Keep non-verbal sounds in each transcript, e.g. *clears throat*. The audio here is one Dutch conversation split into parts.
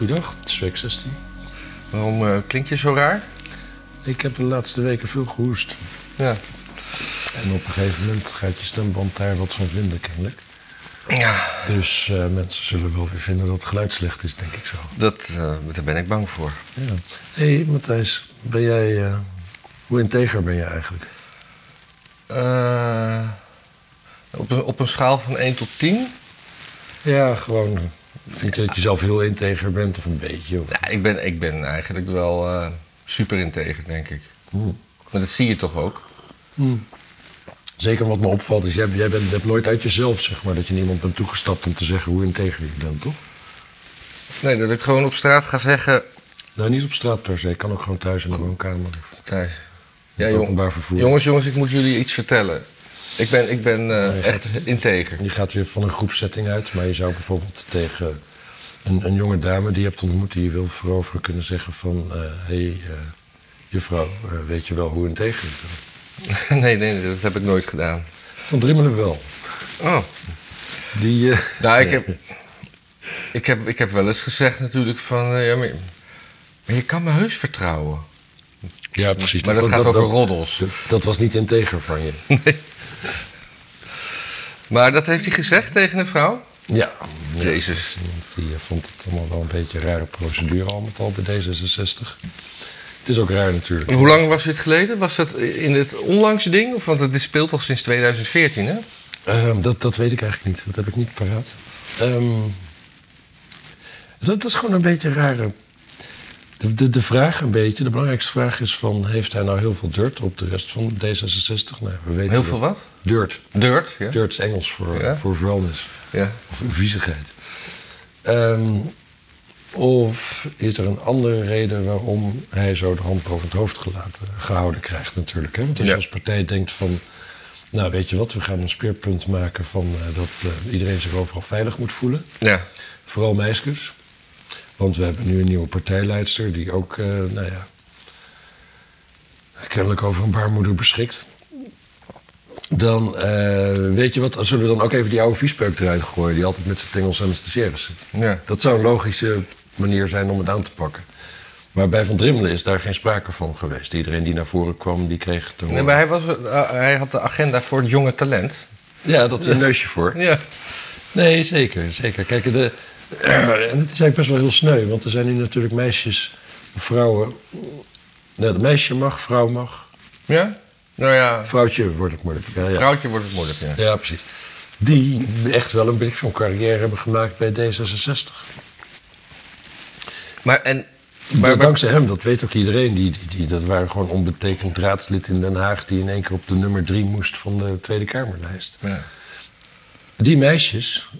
goeiedag. Het is week 16. Waarom uh, klink je zo raar? Ik heb de laatste weken veel gehoest. Ja. En op een gegeven moment gaat je stemband daar wat van vinden, kennelijk. Ja. Dus uh, mensen zullen wel weer vinden dat het geluid slecht is, denk ik zo. Dat, uh, daar ben ik bang voor. Ja. Hé, hey, Matthijs, ben jij... hoe integer ben je eigenlijk? op, een, op een schaal van 1 tot 10? Ja, gewoon Vind je dat je zelf heel integer bent of een beetje? Of? Ja, ik ben, ik ben eigenlijk wel uh, super integer, denk ik. Hmm. Maar dat zie je toch ook? Hmm. Zeker wat me opvalt is, jij, jij bent, hebt nooit uit jezelf, zeg maar, dat je niemand bent toegestapt om te zeggen hoe integer je bent, toch? Nee, dat ik gewoon op straat ga zeggen... Nou, niet op straat per se. Ik kan ook gewoon thuis in de woonkamer. Thuis. Ja, openbaar vervoer. Jongens, jongens, ik moet jullie iets vertellen. Ik ben, ik ben uh, echt gaat, integer. Je gaat weer van een groepsetting uit, maar je zou bijvoorbeeld tegen een, een jonge dame die je hebt ontmoet die je wil veroveren kunnen zeggen van... hé, uh, hey, uh, juffrouw, weet je wel hoe integer bent? *laughs* nee, nee, dat heb ik nooit gedaan. Van Drimmelen wel. Oh. Die... nou, ik heb, ik, heb, ik heb wel eens gezegd natuurlijk van... ja, maar, maar je kan me heus vertrouwen. Ja, precies. Maar dat, dat gaat dat, over roddels. Dat, dat, was niet integer van je. *laughs* Nee. Maar dat heeft hij gezegd tegen een vrouw? Ja. Jezus. Ja, die vond het allemaal wel een beetje een rare procedure al met al bij D66. Het is ook raar natuurlijk. En hoe lang was dit geleden? Was dat in het onlangs ding? Of, want het speelt al sinds 2014, hè? Um, dat, dat weet ik eigenlijk niet. Dat heb ik niet paraat. Um, dat is gewoon een beetje een rare de, de, de, vraag een beetje, de belangrijkste vraag is van... heeft hij nou heel veel dirt op de rest van D66? Nou, we weten heel veel wat? Dirt. Dirt, ja. Dirt is Engels voor, ja. voor vuilnis. Ja. Of viezigheid. Um, of is er een andere reden waarom hij zo de hand boven het hoofd gelaten, gehouden krijgt natuurlijk. Hè? Want als je als partij denkt van... nou, weet je wat, we gaan een speerpunt maken van uh, dat uh, iedereen zich overal veilig moet voelen. Ja. Vooral meisjes. Want we hebben nu een nieuwe partijleidster die ook, uh, nou ja, kennelijk over een baarmoeder beschikt. Dan, uh, weet je wat, zullen we dan ook even die oude viespeuk eruit gooien... die altijd met zijn tengels aan de stagiaires zit. Ja. Dat zou een logische manier zijn om het aan te pakken. Maar bij Van Drimmelen is daar geen sprake van geweest. Iedereen die naar voren kwam, die kreeg te Nee, maar hij, was, uh, hij had de agenda voor het jonge talent. Ja, dat is een neusje voor. Ja. Nee, zeker, zeker. Kijk, de, *clears throat* en het is eigenlijk best wel heel sneu, want er zijn nu natuurlijk meisjes, vrouwen. Nou, de meisje mag, vrouw mag. Ja? Nou ja. Vrouwtje wordt het moeilijk. Ja, ja. Vrouwtje wordt het moeilijk, ja. Ja, precies. Die echt wel een beetje zo'n carrière hebben gemaakt bij D66. Maar en. Maar, maar, dankzij hem, dat weet ook iedereen. Die, die, die, dat waren gewoon onbetekend raadslid in Den Haag... die in één keer op de nummer drie moest van de Tweede Kamerlijst. Ja. Die meisjes,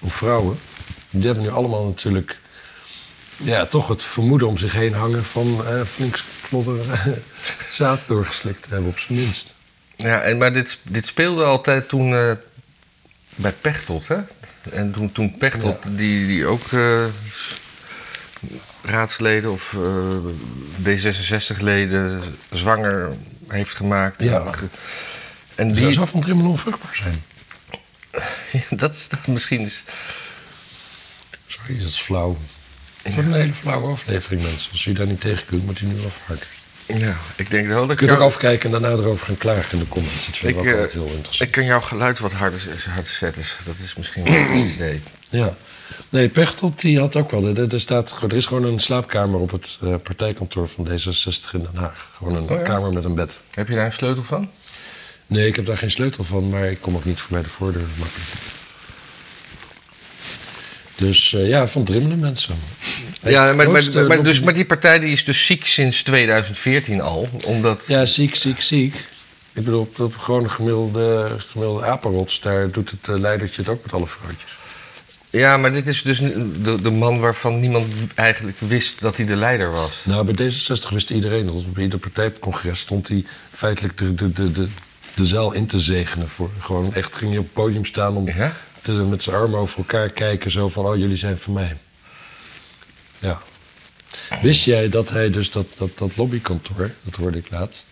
of vrouwen, die hebben nu allemaal natuurlijk ja, toch het vermoeden om zich heen hangen van uh, flink klodder *laughs* zaad doorgeslikt te hebben, op zijn minst. Ja, en, maar dit, dit speelde altijd toen uh, bij Pechtold, hè? En toen, toen Pechtold, ja. die, die ook uh, raadsleden of D66-leden zwanger heeft gemaakt. Ja. En die... Zou van Drimmel onvruchtbaar zijn? *laughs* Ja, dat is dat misschien... Is... Sorry, dat is flauw. Het wordt een hele flauwe aflevering, mensen. Als u daar niet tegen kunt, moet u nu afhaken. Ja, ik denk wel dat ik. Je kunt ook afkijken en daarna erover gaan klagen in de comments. Dat vind ik, ook altijd heel interessant. Ik kan jouw geluid wat harder, harder zetten. Dat is misschien wel een *clears throat* idee. Ja. Nee, Pechtold die had ook wel. Er, er, staat, er is gewoon een slaapkamer op het uh, partijkantoor van D66 in Den Haag. Gewoon een oh, ja? kamer met een bed. Heb je daar een sleutel van? Nee, ik heb daar geen sleutel van, maar ik kom ook niet voorbij de voordeur makkelijk. Dus uh, ja, van drimmelen mensen. Ja, maar, maar, maar, dus, maar die partij die is dus ziek sinds 2014 al, omdat... Ja, ziek, ziek, ziek. Ik bedoel, op, op gewoon een gemiddelde, gemiddelde apenrots, daar doet het uh, leidertje het ook met alle vrouwtjes. Ja, maar dit is dus de, de man waarvan niemand eigenlijk wist dat hij de leider was. Nou, bij D66 wist iedereen dat. Op ieder partijcongres stond hij feitelijk de, de, de, de, de zaal in te zegenen. Voor, gewoon echt ging hij op het podium staan om ja? Te, met zijn armen over elkaar kijken. Zo van, oh, jullie zijn van mij. Ja. Wist jij dat hij dus dat, dat, dat lobbykantoor, dat hoorde ik laatst...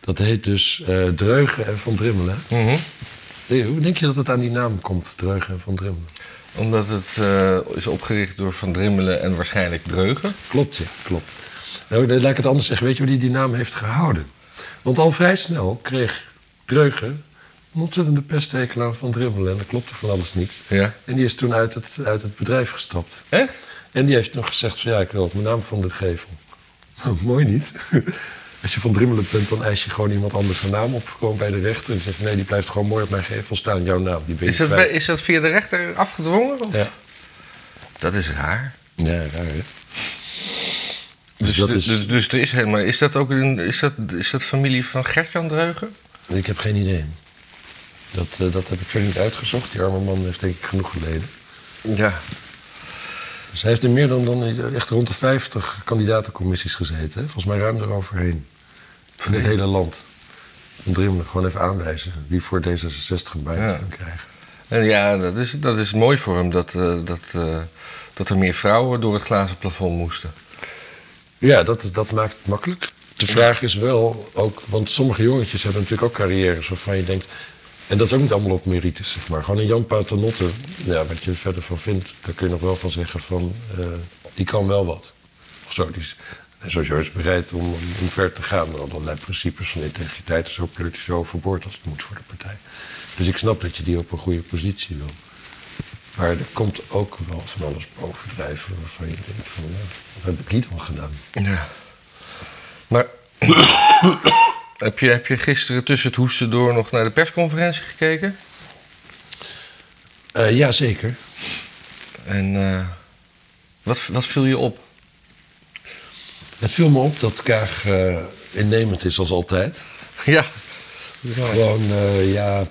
dat heet dus uh, Dreugen en Van Drimmelen. Mm -hmm. Hoe denk je dat het aan die naam komt, Dreugen en Van Drimmelen? Omdat het eh, is opgericht door Van Drimmelen en waarschijnlijk Dreugen. Klopt, ja, klopt. Nou, laat ik het anders zeggen. Weet je hoe die die naam heeft gehouden? Want al vrij snel kreeg Dreugen een ontzettende pesthekel aan Van Drimmelen. En dat klopte van alles niet. Ja. En die is toen uit het, uit het bedrijf gestapt. Echt? En die heeft toen gezegd van ja, ik wil ook mijn naam van dit geven. Nou, *laughs* mooi niet. *laughs* Als je van Drimmelen bent, dan eis je gewoon iemand anders zijn naam op. Gewoon bij de rechter. En zeg je nee, die blijft gewoon mooi op mijn gevel staan. Jouw naam, die ben Is dat, bij- is dat via de rechter afgedwongen? Of? Ja. Dat is raar. Ja, raar hè? Dus, Dus dat dus, is... dus, dus er is helemaal. Is dat ook een, is dat, is dat familie van Gertjan Dreugen? Ik heb geen idee. Dat, eh, dat heb ik verder niet uitgezocht. Die arme man heeft denk ik genoeg geleden. Ja. Dus hij heeft in meer dan, dan echt rond de 50 kandidatencommissies gezeten. Hè? Volgens mij ruim eroverheen. Van dit Nee. hele land. Om Drimmelen gewoon even aanwijzen wie voor D66 een baantje Ja. kan krijgen. En ja, dat is, dat is mooi voor hem dat, eh, dat, eh, dat er meer vrouwen door het glazen plafond moesten. Ja, dat, dat maakt het makkelijk. De vraag is wel ook, want sommige jongetjes hebben natuurlijk ook carrières waarvan je denkt. En dat is ook niet allemaal op merites, zeg maar. Gewoon een Jan Paternotte, ja, wat je er verder van vindt, daar kun je nog wel van zeggen van, eh, die kan wel wat. Of zo, die is, is bereid om, ver te gaan. Maar allerlei principes van integriteit zo pleurt hij zo overboord als het moet voor de partij. Dus ik snap dat je die op een goede positie wil. Maar er komt ook wel van alles bovendrijven waarvan je denkt van, ja, wat heb ik hier dan gedaan? Ja. Maar *coughs* heb, je, heb je gisteren tussen het hoesten door nog naar de persconferentie gekeken? Eh ja, zeker. En eh, wat, wat viel je op? Het viel me op dat Kaag eh, innemend is als altijd. Ja. Gewoon, ja...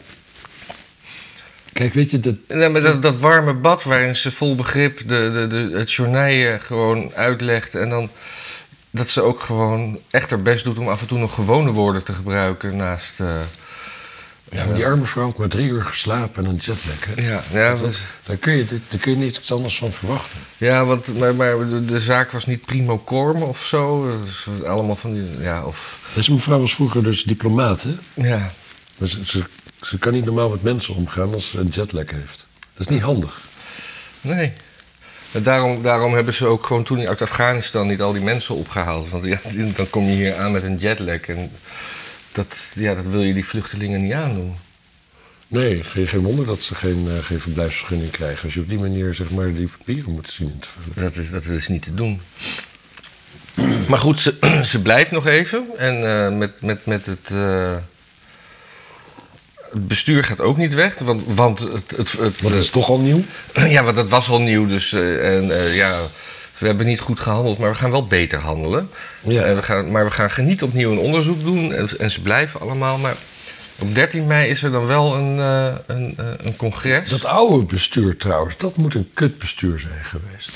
Kijk, weet je, dat, Nee, maar dat, dat warme bad waarin ze vol begrip de, de, de, het journaal gewoon uitlegt. En dan dat ze ook gewoon echt haar best doet om af en toe nog gewone woorden te gebruiken naast... eh, ja, maar die arme vrouw heeft maar drie uur geslapen en een jetlag. Hè? ja, ja, Dat- daar, kun je, daar kun je niets anders van verwachten. ja, want maar, maar de, de zaak was niet primo corm of zo. Dus allemaal van die... Ja, of... Deze mevrouw was vroeger dus diplomaat, hè? Ja, Maar ze, ze, ze kan niet normaal met mensen omgaan als ze een jetlag heeft. Dat is niet handig. nee. Daarom, daarom hebben ze ook gewoon toen uit Afghanistan niet al die mensen opgehaald. Want ja, dan kom je hier aan met een jetlag. En dat, ja, dat wil je die vluchtelingen niet aandoen. Nee, geen, geen wonder dat ze geen, eh, geen verblijfsvergunning krijgen. Als je op die manier zeg maar, die papieren moet zien in te vullen. Dat is, dat is niet te doen. Maar goed, ze, *clears throat* ze blijft nog even. En eh, met, met, met het. eh, het bestuur gaat ook niet weg. Want, want het. het, het Want is toch al nieuw? ja, want dat was al nieuw. Dus. eh, en eh, ja. We hebben niet goed gehandeld, maar we gaan wel beter handelen. Ja. En we gaan, maar we gaan niet opnieuw een onderzoek doen. En, en ze blijven allemaal. Maar op 13 mei is er dan wel een, eh, een, een congres. Dat oude bestuur trouwens, dat moet een kutbestuur zijn geweest.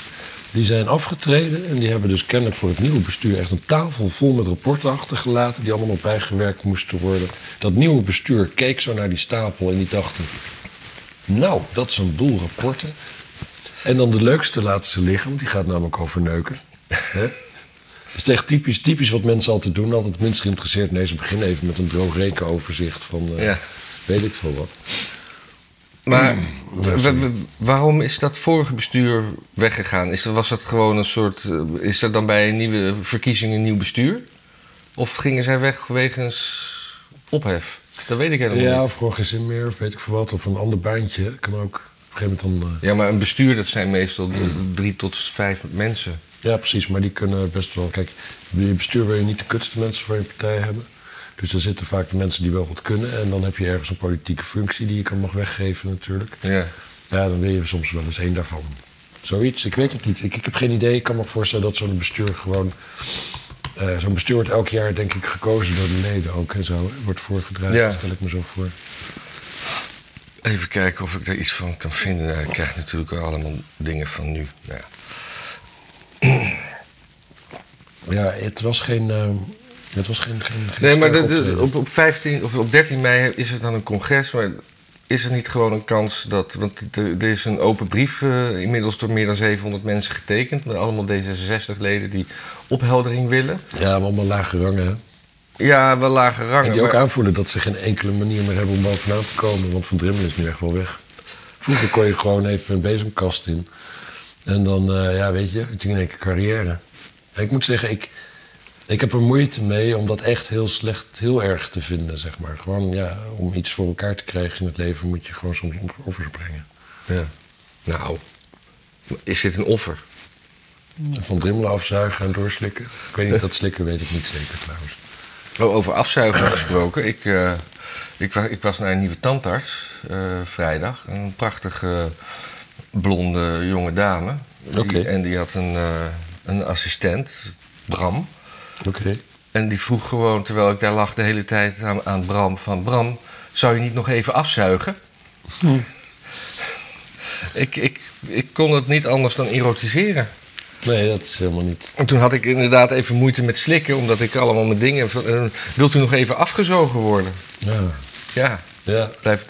Die zijn afgetreden en die hebben dus kennelijk voor het nieuwe bestuur echt een tafel vol met rapporten achtergelaten die allemaal op bijgewerkt moesten worden. Dat nieuwe bestuur keek zo naar die stapel en die dachten, nou, dat is een boel rapporten. En dan de leukste laten ze liggen, want die gaat namelijk over neuken. Dat is echt typisch, typisch wat mensen altijd doen, altijd het minst geïnteresseerd. Nee, ze beginnen even met een droog rekenoverzicht van eh, Ja. weet ik veel wat. Maar Ja, wa- waarom is dat vorige bestuur weggegaan? Is dat, was dat gewoon een soort. eh, Is er dan bij een nieuwe verkiezing een nieuw bestuur? Of gingen zij weg wegens ophef? Dat weet ik helemaal Ja, niet. of gewoon geen zin meer, of weet ik veel wat. Of een ander baantje. Kan ook op een gegeven moment dan... eh, Ja, maar een bestuur dat zijn meestal drie tot vijf mensen. ja, precies. Maar die kunnen best wel... Kijk, je bestuur wil je niet de kutste mensen voor je partij hebben. Dus er zitten vaak de mensen die wel wat kunnen. En dan heb je ergens een politieke functie die je kan mag weggeven natuurlijk. Ja. Ja, dan wil je soms wel eens één daarvan. Zoiets, ik weet het niet. Ik, ik heb geen idee. Ik kan me voorstellen dat zo'n bestuur gewoon... eh, zo'n bestuur wordt elk jaar, denk ik, gekozen door de leden ook en zo. Wordt voorgedragen, Ja. stel ik me zo voor. Even kijken of ik daar iets van kan vinden. Ik krijg natuurlijk allemaal dingen van nu. Ja. Ja, het was geen... eh, het was geen... geen, geen Nee, maar de- de- op, op, 15, of op 13 mei is er dan een congres. Maar is er niet gewoon een kans dat. Want er, is een open brief eh, inmiddels door meer dan 700 mensen getekend. Met allemaal D66-leden die opheldering willen. Ja, maar allemaal lage rangen. Hè? Ja, wel lage rangen. En die ook maar aanvoelen dat ze geen enkele manier meer hebben om bovenaan te komen. Want Van Drimmel is nu echt wel weg. Vroeger kon je gewoon even een bezemkast in. En dan, eh, ja, weet je, had je in één keer carrière. En ik moet zeggen, ik, ik heb er moeite mee om dat echt heel slecht, heel erg te vinden, zeg maar. Gewoon, ja, om iets voor elkaar te krijgen in het leven moet je gewoon soms offers brengen. Ja. Nou, is dit een offer? Van drimmelen afzuigen en doorslikken. Ik weet niet, dat slikken weet ik niet zeker trouwens. Oh, over afzuigen *coughs* gesproken. Ik, eh, ik, ik was naar een nieuwe tandarts eh, vrijdag. Een prachtige blonde jonge dame. Die-. En die had een, eh, een assistent, Bram. Oké. En die vroeg gewoon, terwijl ik daar lag de hele tijd aan, aan Bram... van Bram, zou je niet nog even afzuigen? *laughs* ik, ik, ik kon het niet anders dan erotiseren. Nee, dat is helemaal niet. En toen had ik inderdaad even moeite met slikken... omdat ik allemaal mijn dingen... eh, wilt u nog even afgezogen worden? Ja. Ja, ja. blijf,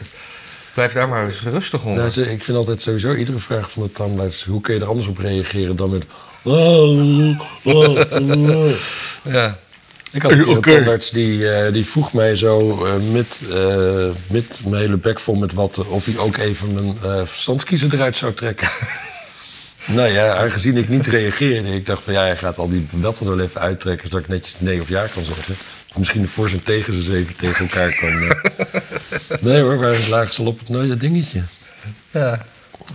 blijf daar maar eens rustig onder. Nou, ik vind altijd sowieso iedere vraag van de tandarts... hoe kun je er anders op reageren dan met... "Oh, oh, oh." Ja. Ik had een tandarts die, eh, die vroeg mij zo eh, met, eh, met mijn hele bek vol met watten... of hij ook even mijn verstandskiezer eruit zou trekken. *laughs* nou ja, aangezien ik niet reageerde... ik dacht van ja, hij gaat al die watten er wel even uittrekken... zodat ik netjes nee of ja kan zeggen. Of misschien de voor zijn tegen ze even tegen elkaar kan... *laughs* nee hoor, waar lagen ze al op het nooie dingetje. ja.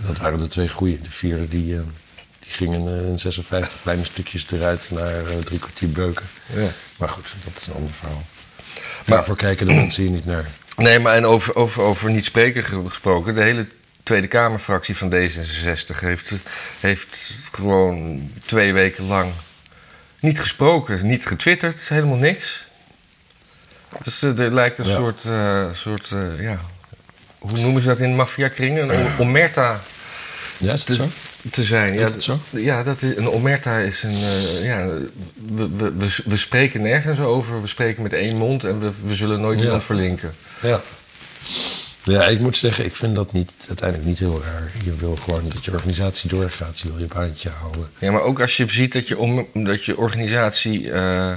Dat waren de twee goeie. De vierde die, die gingen eh, in 56 kleine stukjes eruit naar eh, drie kwartier beuken. ja. Maar goed, dat is een ander verhaal. Maar voor kijken de mensen hier niet naar. Nee, maar en over, over, over niet spreken ge- gesproken. De hele Tweede Kamerfractie van D66 heeft, heeft gewoon twee weken lang niet gesproken, niet getwitterd, helemaal niks. Dus eh, er lijkt een Ja. soort, eh, soort eh, ja, hoe noemen ze dat in maffiakringen? Een omerta Ja, is het zo? Te zijn. Ja, zo? ja dat is, een omerta is een. eh, ja, we, we, we, we spreken nergens over, we spreken met één mond en we, we zullen nooit Ja. iemand verlinken. Ja. Ja, ik moet zeggen, ik vind dat niet, uiteindelijk niet heel raar. Je wil gewoon dat je organisatie doorgaat. Je wil je baantje houden. Ja, maar ook als je ziet dat je, om, dat je organisatie eh,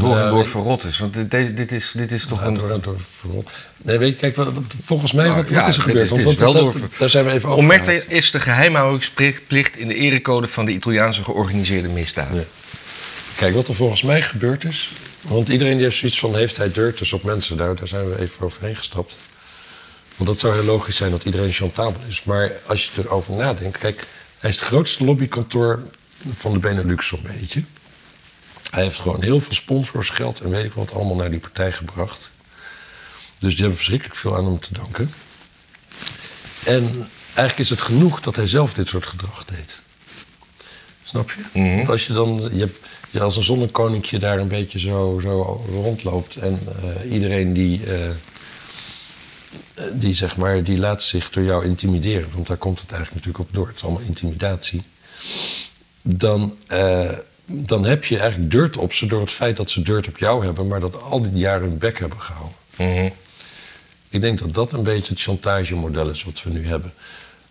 door en Ja, door verrot is. Want dit, dit, is, dit is toch Ja, een... door, door, vooral. Nee, weet je, kijk, wat, volgens mij, Nou, wat, ja, wat is er dit gebeurd? is- Want dit is wat- wel dat- door- daar zijn we even over. Omerta is de geheimhoudingsplicht in de erecode van de Italiaanse georganiseerde misdaad. Ja. Kijk, wat er volgens mij gebeurd is. Want iedereen die heeft zoiets van: heeft hij dirters op mensen? Daar, daar zijn we even overheen gestapt. Want dat zou heel logisch zijn dat iedereen chantabel is. Maar als je erover nadenkt. Kijk, hij is het grootste lobbykantoor van de Benelux, zo'n beetje. Hij heeft gewoon heel veel sponsorsgeld en weet ik wat allemaal naar die partij gebracht. Dus die hebben verschrikkelijk veel aan hem te danken. En eigenlijk is het genoeg dat hij zelf dit soort gedrag deed. Snap je? Mhm. Want als je dan je, als een zonnekoninkje daar een beetje zo, zo rondloopt en eh, iedereen die, eh, die zeg maar, die laat zich door jou intimideren, want daar komt het eigenlijk natuurlijk op door. Het is allemaal intimidatie. Dan, eh, dan heb je eigenlijk dirt op ze door het feit dat ze dirt op jou hebben, maar dat al die jaren hun bek hebben gehouden. Mhm. Ik denk dat dat een beetje het chantagemodel is wat we nu hebben.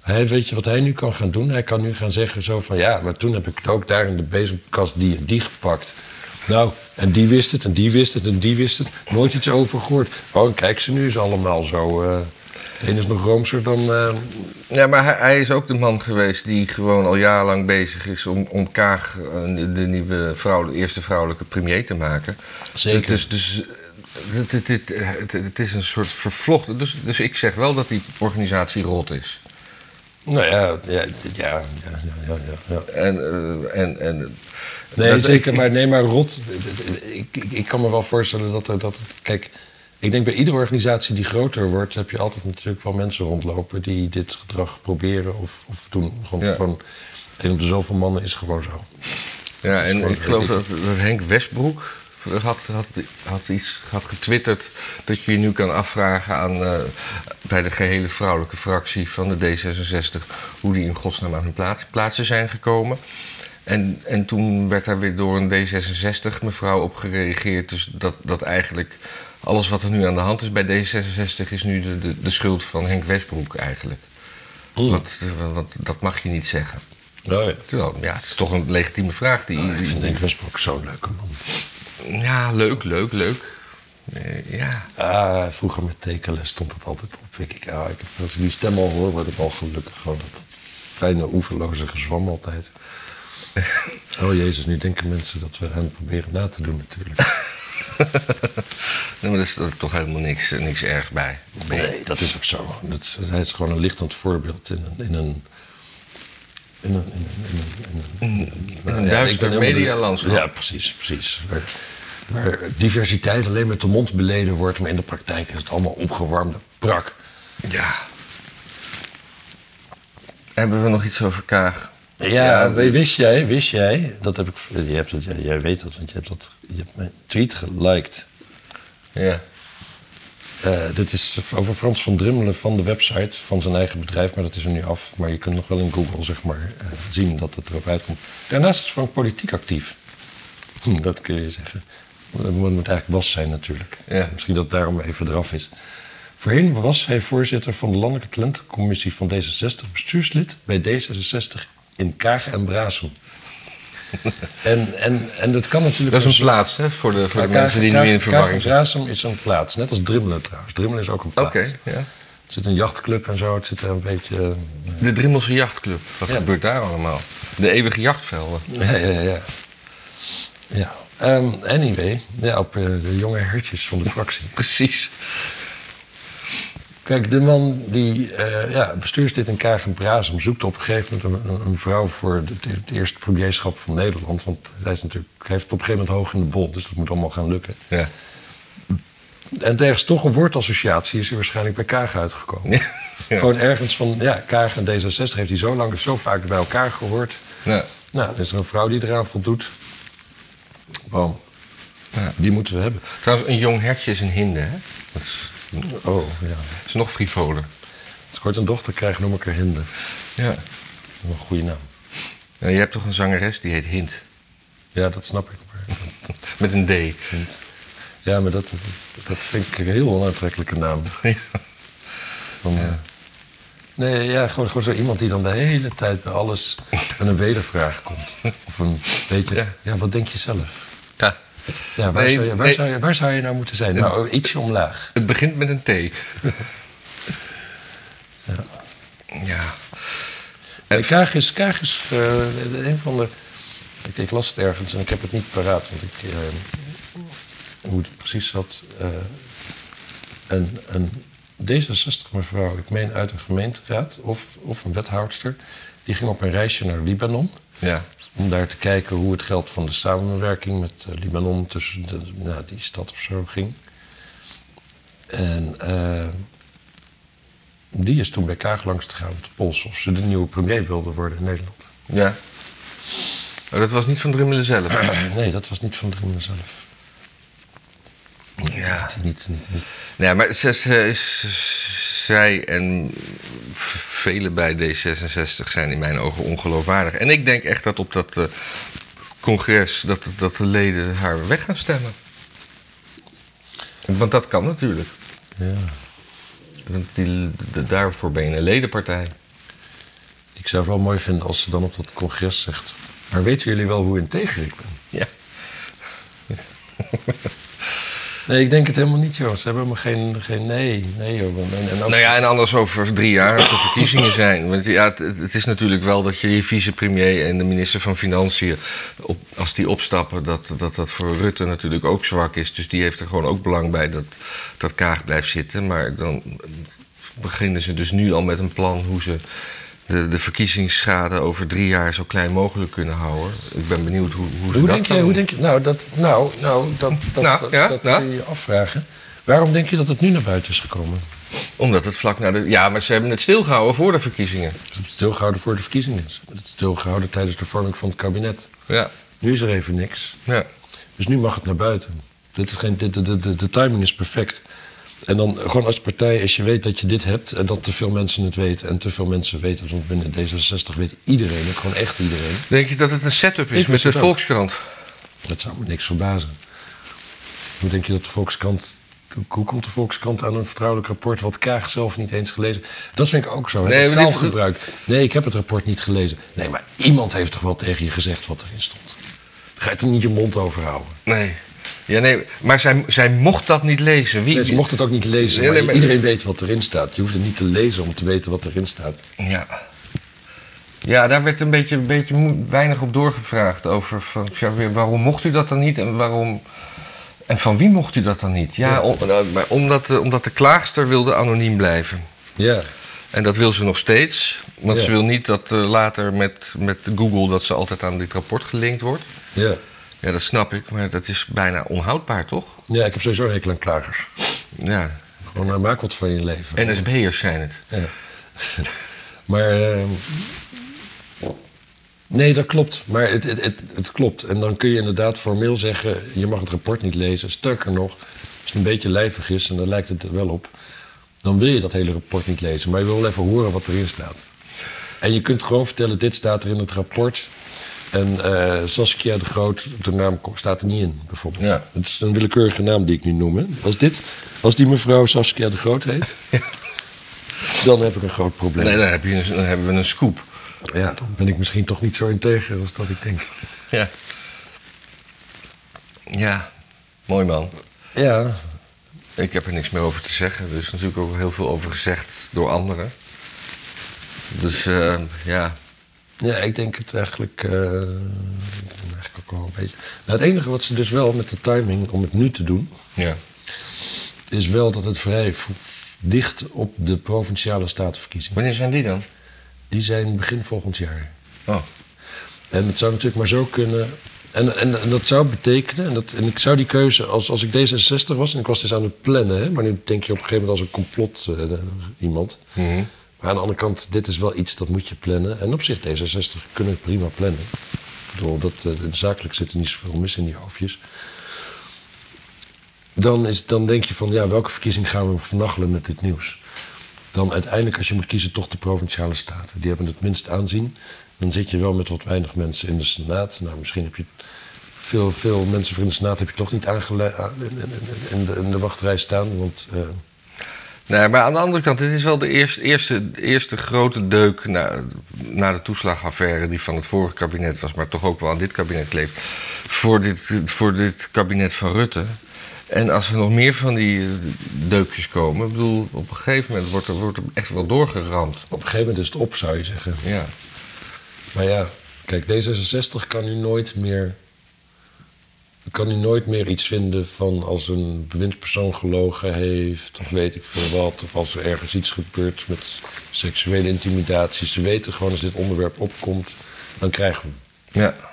Hij, weet je wat hij nu kan gaan doen? Hij kan nu gaan zeggen zo van... ja, maar toen heb ik het ook daar in de bezemkast die en die gepakt. Nou, en die wist het, en die wist het, en die wist het. Nooit iets over gehoord. Oh, kijk, ze nu is allemaal zo... eh een is nog roomser dan... eh, Ja, maar hij, hij is ook de man geweest die gewoon al jarenlang bezig is om, om Kaag eh, de, nieuwe vrouw, de eerste vrouwelijke premier te maken. Zeker. Dus, dus het, het, het, het, is een soort vervlochten. Dus, dus ik zeg wel dat die organisatie rot is. nou ja, ja, ja, ja, ja. En, en, en Nee, zeker. Maar, nee, maar rot. Ik, ik, ik kan me wel voorstellen dat er. Dat, kijk, ik denk bij iedere organisatie die groter wordt, heb je altijd natuurlijk wel mensen rondlopen die dit gedrag proberen of, of doen. Gewoon, Ja. gewoon één op de zoveel mannen is gewoon zo. Ja, en ik geloof dat Henk Westbroek had, had, had iets had getwitterd dat je je nu kan afvragen aan eh, bij de gehele vrouwelijke fractie van de D66 hoe die in godsnaam aan hun plaats, plaatsen zijn gekomen. En, en toen werd daar weer door een D66 mevrouw op gereageerd. Dus dat, dat eigenlijk alles wat er nu aan de hand is bij D66 is nu de, de, de schuld van Henk Westbroek eigenlijk. Eh, want dat mag je niet zeggen. Oh, ja. Terwijl, ja, het is toch een legitieme vraag die, ik vind Henk Westbroek zo'n leuke man. ja, leuk, leuk, leuk. Eh, ja. Ah, vroeger met tekenles stond het altijd op. Ik, ik, ah, ik, als ik die stem al hoor, word ik al gelukkig. Gewoon dat, dat fijne, oeverloze gezwam altijd. *laughs* Oh jezus, nu denken mensen dat we hem proberen na te doen natuurlijk. *laughs* *laughs* Nee, maar er is, is toch helemaal niks, niks erg bij. Nee, dat is ook zo. Dat is, hij is gewoon een lichtend voorbeeld in een... In een in een, in een, een, nou duister medialandschap. Ja, precies, precies. Waar, waar diversiteit alleen met de mond beleden wordt, maar in de praktijk is het allemaal opgewarmde prak. Ja. Hebben we nog iets over Kaag? Ja, wist jij, wist jij, dat heb ik, je hebt ja, jij weet dat, want je hebt, dat, je hebt mijn tweet geliked. Ja. Eh, dit is over Frans van Drimmelen van de website van zijn eigen bedrijf, maar dat is er nu af. Maar je kunt nog wel in Google zeg maar, eh, zien dat het erop uitkomt. Daarnaast is Frank politiek actief. Hm, dat kun je zeggen. Het moet, eigenlijk Bas zijn natuurlijk. Ja. Misschien dat het daarom even eraf is. Voorheen was hij voorzitter van de Landelijke Talentencommissie van D66, bestuurslid bij D66 in Kagen en Brasem. en, en, en dat kan natuurlijk... Dat is een plaats hè, voor de, voor de mensen die nu in verwarring zijn. Kagen-Brasem is een plaats, net als Drimmelen trouwens. Drimmelen is ook een plaats. Oké, ja. Er zit een jachtclub en zo, het zit er een beetje... eh, De Drimmelse Jachtclub. Wat Ja. gebeurt daar allemaal? De eeuwige jachtvelden. Ja, ja, ja. ja. Ehm, anyway, ja, op eh, de jonge hertjes van de fractie. *laughs* Precies. Kijk, de man die eh ja, bestuurslid in Kagen Brasem zoekt op een gegeven moment een, een vrouw voor het eerste premierschap van Nederland. Want hij, is natuurlijk, hij heeft het op een gegeven moment hoog in de bol, dus dat moet allemaal gaan lukken. Ja. En ergens toch een woordassociatie is hij waarschijnlijk bij Kagen uitgekomen. Ja. *laughs* Gewoon ergens van, ja, Kagen en D66 heeft hij zo lang, zo vaak bij elkaar gehoord. Ja. Nou, dan is er een vrouw die eraan voldoet. Boom. Ja. Die moeten we hebben. Trouwens, een jong hertje is een hinde, hè? Dat is, Oh, ja. dat is nog frivoler. Als ik ooit een dochter krijg, noem ik haar Hinde. Ja. Een goede naam. Ja, Je hebt toch een zangeres die heet Hint? Ja, dat snap ik. Maar, *laughs* Met een D. Hint. Ja, maar dat, dat, dat vind ik een heel onaantrekkelijke naam. *laughs* Ja. Van, eh, nee, ja, gewoon, gewoon zo iemand die dan de hele tijd bij alles met een wedervraag komt. Of een beetje, Ja. ja, wat denk je zelf? Ja. Ja, waar, Nee, zou, je, waar, nee. zou, je, waar zou je nou moeten zijn? Nou, ietsje omlaag. Het begint met een T. ja. En Kaag is, Kaag is eh, een van de... Ik, ik las het ergens en ik heb het niet paraat, want ik... eh, hoe het precies zat. eh, een, een D66 mevrouw, ik meen uit een gemeenteraad of, of een wethoudster... die ging op een reisje naar Libanon... Ja. Om daar te kijken hoe het geld van de samenwerking met eh, Libanon... tussen de, nou, die stad of zo ging. En eh, die is toen bij Kaag langs te gaan om te polsen... of ze de nieuwe premier wilde worden in Nederland. Ja. Oh, dat was niet van Drimmelen zelf. *clears throat* Nee, dat was niet van Drimmelen zelf. Ja. Niet, niet, niet. Nee, maar ze, ze, is- zij en velen bij D66 zijn in mijn ogen ongeloofwaardig. En ik denk echt dat op dat eh, congres dat, dat de leden haar weg gaan stemmen. Want dat kan natuurlijk. Ja. Want die, de- daarvoor ben je een ledenpartij. Ik zou het wel mooi vinden als ze dan op dat congres zegt... maar weten jullie wel hoe integer ik ben? Ja. *laughs* Nee, ik denk het helemaal niet, joh. Ze hebben helemaal geen... geen nee, nee, joh. En, Nou ja, en anders over drie jaar als er verkiezingen zijn. Want ja, het, het is natuurlijk wel dat je je vicepremier en de minister van Financiën, op, als die opstappen, dat, dat dat voor Rutte natuurlijk ook zwak is. Dus die heeft er gewoon ook belang bij dat, dat Kaag blijft zitten. Maar dan beginnen ze dus nu al met een plan hoe ze de, de verkiezingsschade over drie jaar zo klein mogelijk kunnen houden. Ik ben benieuwd hoe, hoe ze Hoe dat denk, je, hoe doen. denk je... Nou, dat, nou, nou, dat, dat, Nou, dat, ja, dat ja. kun je je afvragen. Waarom denk je dat het nu naar buiten is gekomen? Omdat het vlak naar de... Ja, maar ze hebben het stilgehouden voor de verkiezingen. Ze hebben het stilgehouden voor de verkiezingen. Ze hebben het stilgehouden tijdens de vorming van het kabinet. Ja, Nu is er even niks. ja. Dus nu mag het naar buiten. Dit is geen, dit, de, de, de, de timing is perfect. En dan gewoon als partij, als je weet dat je dit hebt... en dat te veel mensen het weten en te veel mensen weten... want binnen D66 weet iedereen het, gewoon echt iedereen. Denk je dat het een setup Ik is met de. Volkskrant? Dat zou me niks verbazen. Hoe denk je dat de Volkskrant... Hoe komt de Volkskrant aan een vertrouwelijk rapport... wat Kaag zelf niet eens gelezen? Dat vind ik ook zo. Nee, dit- taalgebruik. Nee, ik heb het rapport niet gelezen. Nee, maar iemand heeft toch wel tegen je gezegd wat erin stond? Ga je er niet je mond over houden? Nee. Ja, nee, maar zij, zij mocht dat niet lezen. Wie, Nee, ze mocht het ook niet lezen, maar nee, maar- iedereen weet wat erin staat. Je hoeft het niet te lezen om te weten wat erin staat. Ja. Ja, daar werd een beetje, een beetje weinig op doorgevraagd over van, ja, waarom mocht u dat dan niet en waarom... En van wie mocht u dat dan niet? Ja, Ja. om- nou, maar omdat, de, omdat de klaagster wilde anoniem blijven. Ja, En dat wil ze nog steeds. Want Ja. ze wil niet dat eh, later met, met Google dat ze altijd aan dit rapport gelinkt wordt. ja. Ja, dat snap ik, maar dat is bijna onhoudbaar, toch? Ja, ik heb sowieso een hekel aan klagers. Ja, Gewoon, nou, maak wat van je leven. NSB'ers zijn het. Ja. maar. ehm, nee, dat klopt. Maar het, het, het, het klopt. En dan kun je inderdaad formeel zeggen: je mag het rapport niet lezen. Sterker nog, als het een beetje lijvig is, en daar lijkt het er wel op. dan wil je dat hele rapport niet lezen. Maar je wil wel even horen wat erin staat. En je kunt gewoon vertellen: dit staat er in het rapport. En eh, Saskia de Groot, de naam staat er niet in, bijvoorbeeld. Ja. Het is een willekeurige naam die ik nu noem. Hè. Als, dit, als die mevrouw Saskia de Groot heet, *laughs* dan heb ik een groot probleem. Nee, dan, heb je een, dan hebben we een scoop. Ja, dan ben ik misschien toch niet zo integer als dat ik denk. *laughs* Ja. Ja, mooi man. Ja, Ik heb er niks meer over te zeggen. Er is natuurlijk ook heel veel over gezegd door anderen. Dus eh, ja, ja ik denk het eigenlijk, ik denk eigenlijk ook wel een beetje. Nou, het enige wat ze dus wel met de timing om het nu te doen, ja. is wel dat het vrij dicht op de provinciale statenverkiezingen. Wanneer zijn die dan? Die zijn begin volgend jaar. Oh, En het zou natuurlijk maar zo kunnen. En, en, en dat zou betekenen, en, dat, en ik zou die keuze, als, als ik D66 was en ik was dus aan het plannen, hè, maar nu denk je op een gegeven moment als een complot eh, iemand. mhm. Maar aan de andere kant, dit is wel iets dat moet je plannen. En op zich, D66 kunnen het prima plannen. Ik bedoel, eh, zakelijk zit er niet zoveel mis in die hoofdjes. Dan, is, dan denk je van, ja, welke verkiezing gaan we vernachelen met dit nieuws? Dan uiteindelijk, als je moet kiezen, toch de provinciale staten. Die hebben het minst aanzien. Dan zit je wel met wat weinig mensen in de Senaat. Nou, misschien heb je veel, veel mensen voor in de Senaat heb je toch niet in, de, in wachtrij staan. Want eh, Nee, maar aan de andere kant, dit is wel de eerste, eerste, eerste grote deuk na, na de toeslagaffaire die van het vorige kabinet was, maar toch ook wel aan dit kabinet kleeft, voor dit, voor dit kabinet van Rutte. En als er nog meer van die eh, deukjes komen, ik bedoel, op een gegeven moment wordt er, wordt er echt wel doorgeramd. op een gegeven moment is het op, zou je zeggen. Ja. Maar ja, kijk, D66 kan nu nooit meer. Kan nu nooit meer iets vinden van als een bewindspersoon gelogen heeft, of weet ik veel wat, of als er ergens iets gebeurt met seksuele intimidatie. Ze weten gewoon als dit onderwerp opkomt, dan krijgen we hem. Ja.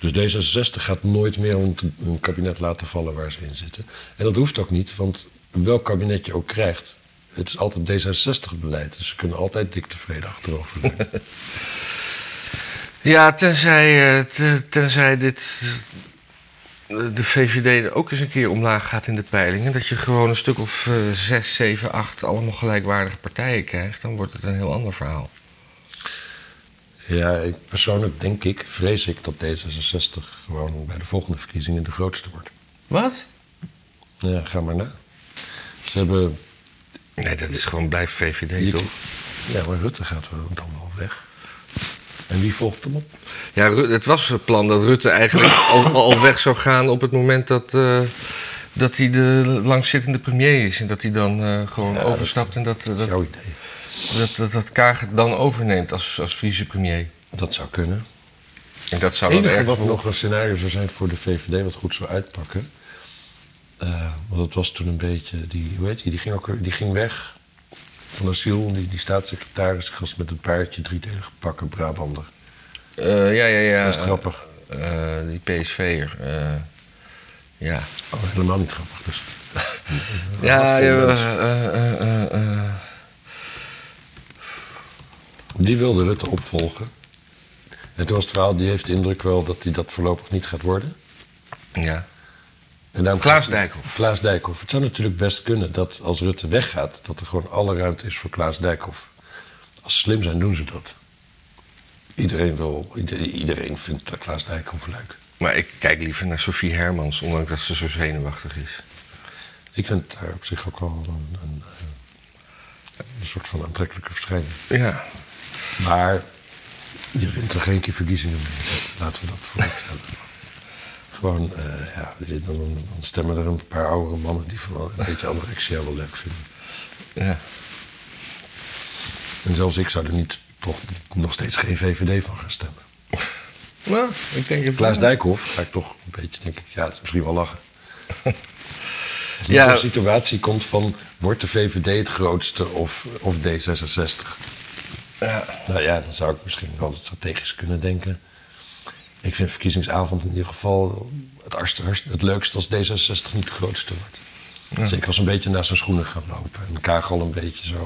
Dus D66 gaat nooit meer een, een kabinet laten vallen waar ze in zitten. En dat hoeft ook niet, want welk kabinet je ook krijgt, het is altijd D66-beleid. Dus ze kunnen altijd dik tevreden achterover. *laughs* Ja, tenzij, eh, te- tenzij dit, de VVD ook eens een keer omlaag gaat in de peilingen. Dat je gewoon een stuk of eh, zes, zeven, acht allemaal gelijkwaardige partijen krijgt. Dan wordt het een heel ander verhaal. Ja, ik, persoonlijk denk ik, vrees ik dat D66 gewoon bij de volgende verkiezingen de grootste wordt. Wat? Ja, ga maar na. Ze hebben. Nee, dat is gewoon blijf VVD, Je- toch? Ja, maar Rutte gaat wel dan wel weg. En wie volgt hem op? Ja, het was het plan dat Rutte eigenlijk *coughs* al, al weg zou gaan op het moment dat, eh, dat hij de langzittende premier is. En dat hij dan eh, gewoon Ja, overstapt en dat, eh, Dat dat, dat, dat, dat Kaag het dan overneemt als, als vicepremier. Dat zou kunnen. En dat zou Het enige wat nog een scenario zou zijn voor de VVD, wat goed zou uitpakken. eh, want dat was toen een beetje. Die, hoe heet die? Die ging, ook, die ging weg van asiel. Die, die staatssecretaris, gast met een paardje, driedelige pakken, Brabander. Eh, ja, ja, ja. Dat is grappig. Eh, die PSV'er. eh ja. Oh, helemaal niet grappig. Dus. *laughs* Ja, ja. Die wilde Rutte opvolgen. En toen was het verhaal, die heeft de indruk wel dat hij dat voorlopig niet gaat worden. ja. En daarom Klaas Dijkhoff. Klaas Dijkhoff. Het zou natuurlijk best kunnen dat als Rutte weggaat, dat er gewoon alle ruimte is voor Klaas Dijkhoff. Als ze slim zijn, doen ze dat. Iedereen, wil, ieder- iedereen vindt dat Klaas Dijkhoff leuk. Maar ik kijk liever naar Sophie Hermans, ondanks dat ze zo zenuwachtig is. Ik vind haar op zich ook wel een, een, eh, een soort van aantrekkelijke verschijning. Ja. Maar je wint er geen keer verkiezingen mee. Laten we dat vooropstellen. Gewoon, eh, ja, dan, dan stemmen er een paar oudere mannen die van een beetje anorexia wel leuk vinden. Ja. En zelfs ik zou er niet, toch nog steeds geen VVD van gaan stemmen. Nou, ik denk... het Klaas wel. Dijkhoff ga ik toch een beetje, denk ik, ja, dat is misschien wel lachen. Als er Ja. zo'n situatie komt van, wordt de VVD het grootste of, of D66? Ja. Nou ja, dan zou ik misschien wel strategisch kunnen denken. Ik vind verkiezingsavond in ieder geval het, arst- het leukste als D66 niet de grootste wordt. Ja. Zeker als ze een beetje naar zijn schoenen gaan lopen. En Kagel een beetje zo.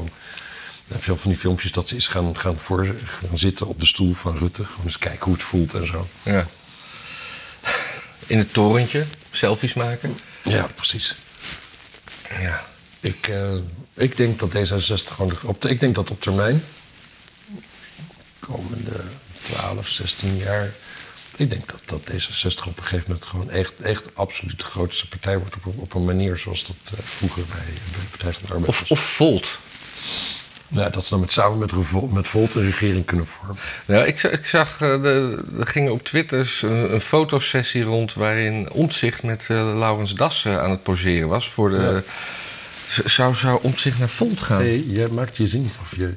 Dan heb je al van die filmpjes dat ze eens gaan, gaan, voor, gaan zitten op de stoel van Rutte. Gewoon eens kijken hoe het voelt en zo. Ja. In het torentje, selfies maken. Ja, precies. Ja. Ik, eh, ik denk dat D66 gewoon... de- Op ik denk dat op termijn... komende 12, 16 jaar... Ik denk dat, dat D66 op een gegeven moment gewoon echt, echt absoluut de grootste partij wordt. Op, op een manier zoals dat eh, vroeger bij, bij de Partij van de Arbeid Of, of Volt. Ja, dat ze dan met, samen met, met Volt een regering kunnen vormen. Nou, ik, ik zag, eh, de, er ging op Twitter een, een fotosessie rond waarin Omtzigt met eh, Laurens Das eh, aan het poseren was. Voor de, Ja. Zou, zou Omtzigt naar Volt gaan? Nee, jij maakt je zin niet af. Je,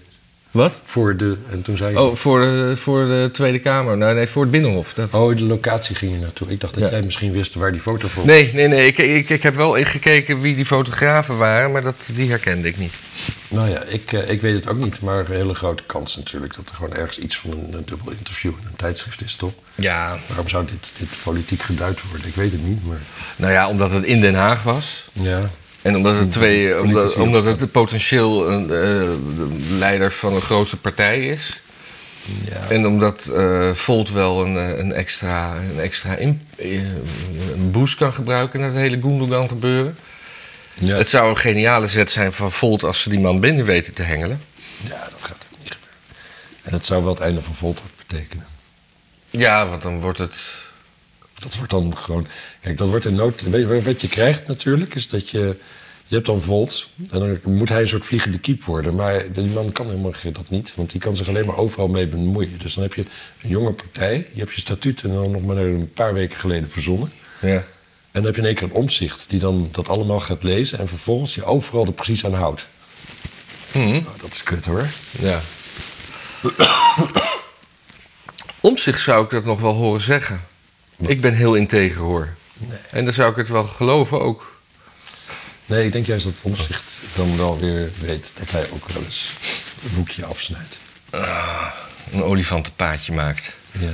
Wat? voor de... En toen zei je... Oh, voor de, voor de Tweede Kamer. Nou, nee, voor het Binnenhof. Dat... Oh, de locatie ging je naartoe. Ik dacht dat Ja. jij misschien wist waar die foto voor Nee, nee, nee. Ik, ik, ik heb wel gekeken wie die fotografen waren, maar dat, die herkende ik niet. Nou ja, ik, eh, ik weet het ook niet, maar een hele grote kans natuurlijk dat er gewoon ergens iets van een, een dubbel interview in een tijdschrift is, toch? Ja. Waarom zou dit, dit politiek geduid worden? Ik weet het niet, maar Nou ja, omdat het in Den Haag was. ja. En omdat het, twee, omdat, het potentieel een, eh, de leider van een grote partij is. ja. En omdat eh, Volt wel een, eh, een extra, een extra in- eh, een boost kan gebruiken naar het hele Gundogan gebeuren. Ja. Het zou een geniale zet zijn van Volt als ze die man binnen weten te hengelen. ja, dat gaat ook niet gebeuren. En het zou wel het einde van Volt betekenen. Ja, want dan wordt het. Dat wordt dan gewoon... Kijk, dat wordt in nood... Weet je, wat je krijgt natuurlijk, is dat je... Je hebt dan Volt en dan moet hij een soort vliegende kiep worden. Maar die man kan helemaal dat niet, want die kan zich alleen maar overal mee bemoeien. Dus dan heb je een jonge partij, je hebt je statuut en dan nog maar een paar weken geleden verzonnen. Ja. En dan heb je in één keer een omzicht die dan dat allemaal gaat lezen en vervolgens je overal er precies aan houdt. Hm. Nou, dat is kut hoor. Ja. *coughs* Om zich zou ik dat nog wel horen zeggen. Ik ben heel integer hoor. Nee. En dan zou ik het wel geloven ook. Nee, ik denk juist dat omzicht dan wel weer weet dat hij ook wel eens een hoekje afsnijdt. Een olifantenpaadje maakt. Ja.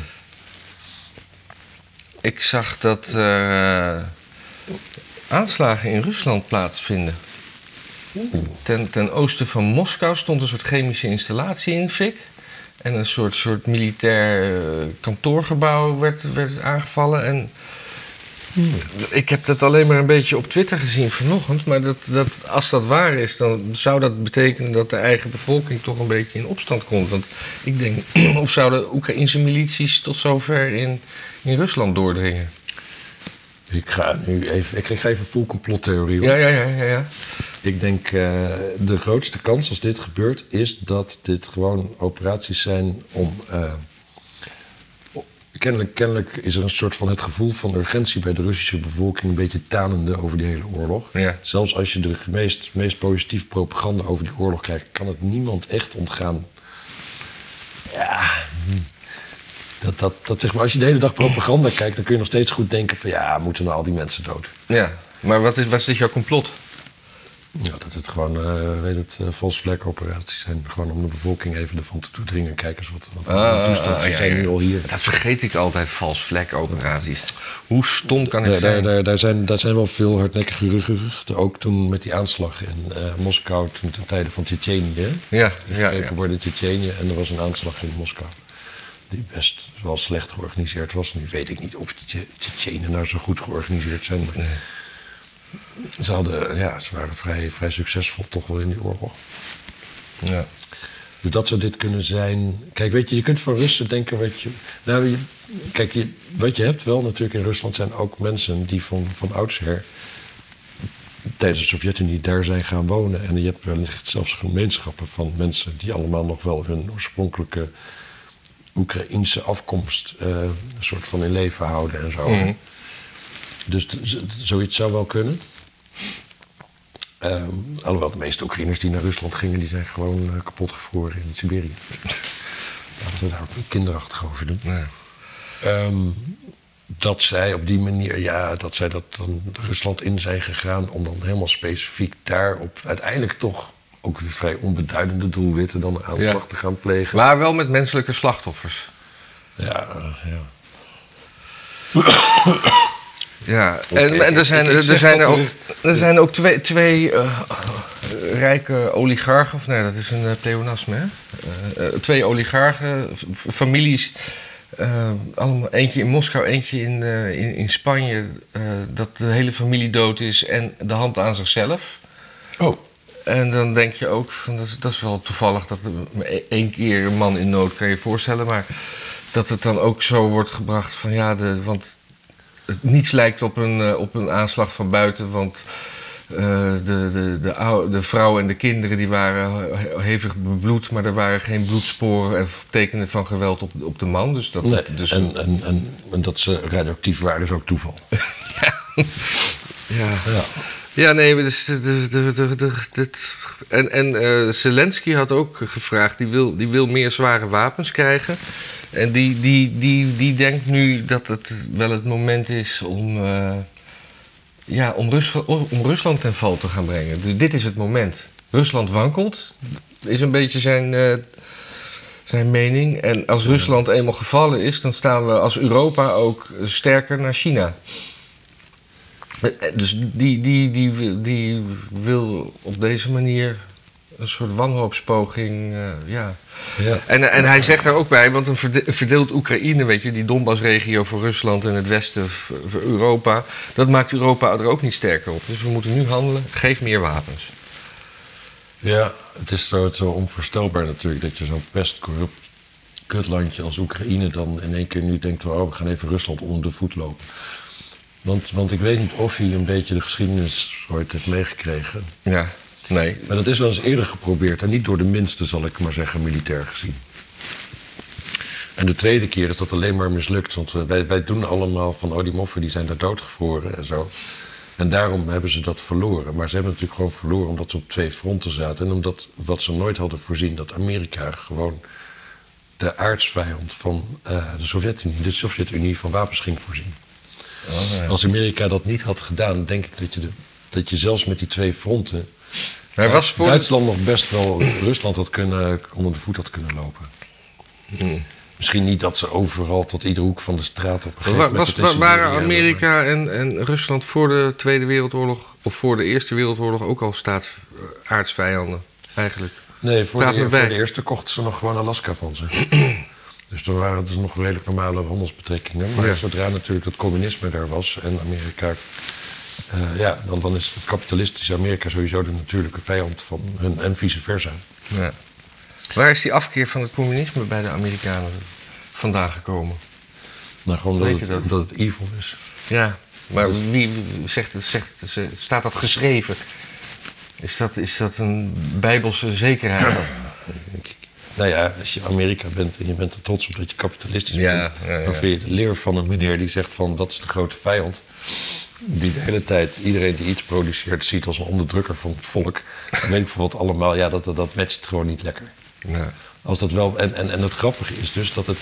Ik zag dat er eh, aanslagen in Rusland plaatsvinden. Ten, ten oosten van Moskou stond een soort chemische installatie in fik. En een soort, soort militair eh, kantoorgebouw werd, werd aangevallen. En ik heb dat alleen maar een beetje op Twitter gezien vanochtend. Maar dat, dat, als dat waar is, dan zou dat betekenen dat de eigen bevolking toch een beetje in opstand komt. Want ik denk, *clears throat* of zouden Oekraïnse milities tot zover in, in Rusland doordringen? Ik ga nu even, ik ga even full complottheorie. Ja, ja, ja, ja. ja. Ik denk eh, de grootste kans als dit gebeurt is dat dit gewoon operaties zijn om. eh, kennelijk, kennelijk is er een soort van het gevoel van urgentie bij de Russische bevolking een beetje tanende over die hele oorlog. Ja. Zelfs als je de meest, meest positieve propaganda over die oorlog krijgt, kan het niemand echt ontgaan. Ja. Dat, dat, dat zeg maar, als je de hele dag propaganda kijkt, dan kun je nog steeds goed denken van ja, moeten nou al die mensen dood? ja. Maar wat is, wat is jouw complot? Ja, dat het gewoon, eh weet het, uh, false flag operaties zijn. Gewoon om de bevolking even ervan te toedringen. Kijk eens wat, wat Ah, de toestanden ah, zijn nu al hier. Dat vergeet ik altijd, vals vlek operaties. Hoe stom kan het daar, zijn? daar, daar, zijn, daar zijn wel veel hardnekkige geruchten. Ook toen met die aanslag in eh, Moskou, toen ten tijde van Tsjetsjenië. Ja, ja, ja. worden in Tsjetsjenië en er was een aanslag in Moskou. Die best wel slecht georganiseerd was. Nu weet ik niet of de Tsje- Tsjetsjenen nou zo goed georganiseerd zijn. Maar ze, hadden, ja, ze waren vrij, vrij succesvol toch wel in die oorlog. ja. Dus dat zou dit kunnen zijn. Kijk, weet je, je kunt van Russen denken wat je. Nou, je, kijk, je, wat je hebt wel natuurlijk in Rusland zijn ook mensen die van, van oudsher. tijdens de Sovjet-Unie daar zijn gaan wonen. En je hebt wellicht zelfs gemeenschappen van mensen die allemaal nog wel hun oorspronkelijke Oekraïense afkomst. eh, een soort van in leven houden en zo. Mhm. dus zoiets zou wel kunnen. Ehm, alhoewel de meeste Oekraïners die naar Rusland gingen, die zijn gewoon eh, kapot gevroren in Siberië. *laughs* Laten we daar ook niet kinderachtig over doen. Nee. Ehm, dat zij op die manier, ja, dat zij dat dan Rusland in zijn gegaan om dan helemaal specifiek daarop uiteindelijk toch ook weer vrij onbeduidende doelwitten dan een aanslag Ja. te gaan plegen. Maar wel met menselijke slachtoffers. Ja, ja. Ja, Oké, en, en er zijn, ik- ik er zijn, er ook, er zijn ook twee, twee eh, rijke oligarchen, of nee, dat is een eh, pleonasme, hè? Eh, eh, twee oligarchen, families, eh, allemaal, eentje in Moskou, eentje in, eh, in, in Spanje, eh, dat de hele familie dood is en de hand aan zichzelf. Oh, En dan denk je ook, van, dat, is, dat is wel toevallig dat er e- één keer een man in nood kan je voorstellen, maar dat het dan ook zo wordt gebracht van ja, de, want het, niets lijkt op een, eh, op een aanslag van buiten, want eh, de, de, de, de vrouw en de kinderen die waren he- hevig bebloed, maar er waren geen bloedsporen en tekenen van geweld op, op de man. Dus dat, nee, dus, en, en, en, en dat ze radioactief waren is ook toeval. *laughs* ja. Ja. Ja, nee, maar dus dit- en, en eh, Zelensky had ook gevraagd, die wil, die wil meer zware wapens krijgen. En die, die, die, die denkt nu dat het wel het moment is om, eh, ja, om, Rus, om Rusland ten val te gaan brengen. Dus dit is het moment. Rusland wankelt, is een beetje zijn, eh, zijn mening. En als Rusland eenmaal gevallen is, dan staan we als Europa ook sterker naar China. Dus die, die, die, wil- die wil op deze manier een soort wanhoopspoging, eh, ja. Ja. En, en hij zegt daar ook bij, want een verde- een verdeeld Oekraïne, weet je, die Donbassregio voor Rusland en het westen voor Europa, dat maakt Europa er ook niet sterker op. Dus we moeten nu handelen, geef meer wapens. Ja, het is zo, zo onvoorstelbaar natuurlijk dat je zo'n pestcorrupt kutlandje als Oekraïne dan in één keer nu denkt: oh, we gaan even Rusland onder de voet lopen. Want, want ik weet niet of hij een beetje de geschiedenis ooit heeft meegekregen. Ja, nee. Maar dat is wel eens eerder geprobeerd. En niet door de minste, zal ik maar zeggen, militair gezien. En de tweede keer is dat alleen maar mislukt. Want we- wij, wij doen allemaal van, oh die moffen die zijn daar doodgevroren en zo. En daarom hebben ze dat verloren. Maar ze hebben natuurlijk gewoon verloren omdat ze op twee fronten zaten. En omdat wat ze nooit hadden voorzien, dat Amerika gewoon de aardsvijand van eh, de Sovjet-Unie, de Sovjet-Unie van wapens ging voorzien. Als Amerika dat niet had gedaan, denk ik dat je, de, dat je zelfs met die twee fronten Hij was voor Duitsland nog best wel *clears throat* Rusland had kunnen, onder de voet had kunnen lopen. Hmm. Misschien niet dat ze overal tot iedere hoek van de straat op een was, het in wa- waren Amerika en, en Rusland voor de Tweede Wereldoorlog of voor de Eerste Wereldoorlog ook al staatsaardsvijanden eigenlijk? maar- Nee, voor de, me voor de eerste kochten ze nog gewoon Alaska van ze. *clears throat* dus dan waren het dus nog redelijk normale handelsbetrekkingen. Maar Ja. zodra natuurlijk het communisme daar was en Amerika... eh, ja, dan, dan is het kapitalistische Amerika sowieso de natuurlijke vijand van hun en vice versa. Ja. Waar is die afkeer van het communisme bij de Amerikanen vandaan gekomen? Maar gewoon dat het, dat? dat het evil is. Ja, maar wie wie zegt, zegt, ze- staat dat geschreven? Is dat, is dat een bijbelse zekerheid? *clears throat* Ik- Nou ja, als je Amerika bent en je bent er trots op dat je kapitalistisch Ja, bent, ja, ja. dan vind je de leer van een meneer die zegt van dat is de grote vijand. Die de hele tijd iedereen die iets produceert ziet als een onderdrukker van het volk. Dan weet ik voor wat allemaal, ja, dat, dat, dat matcht gewoon niet lekker. Ja. Als dat wel, en, en, en het grappige is dus dat het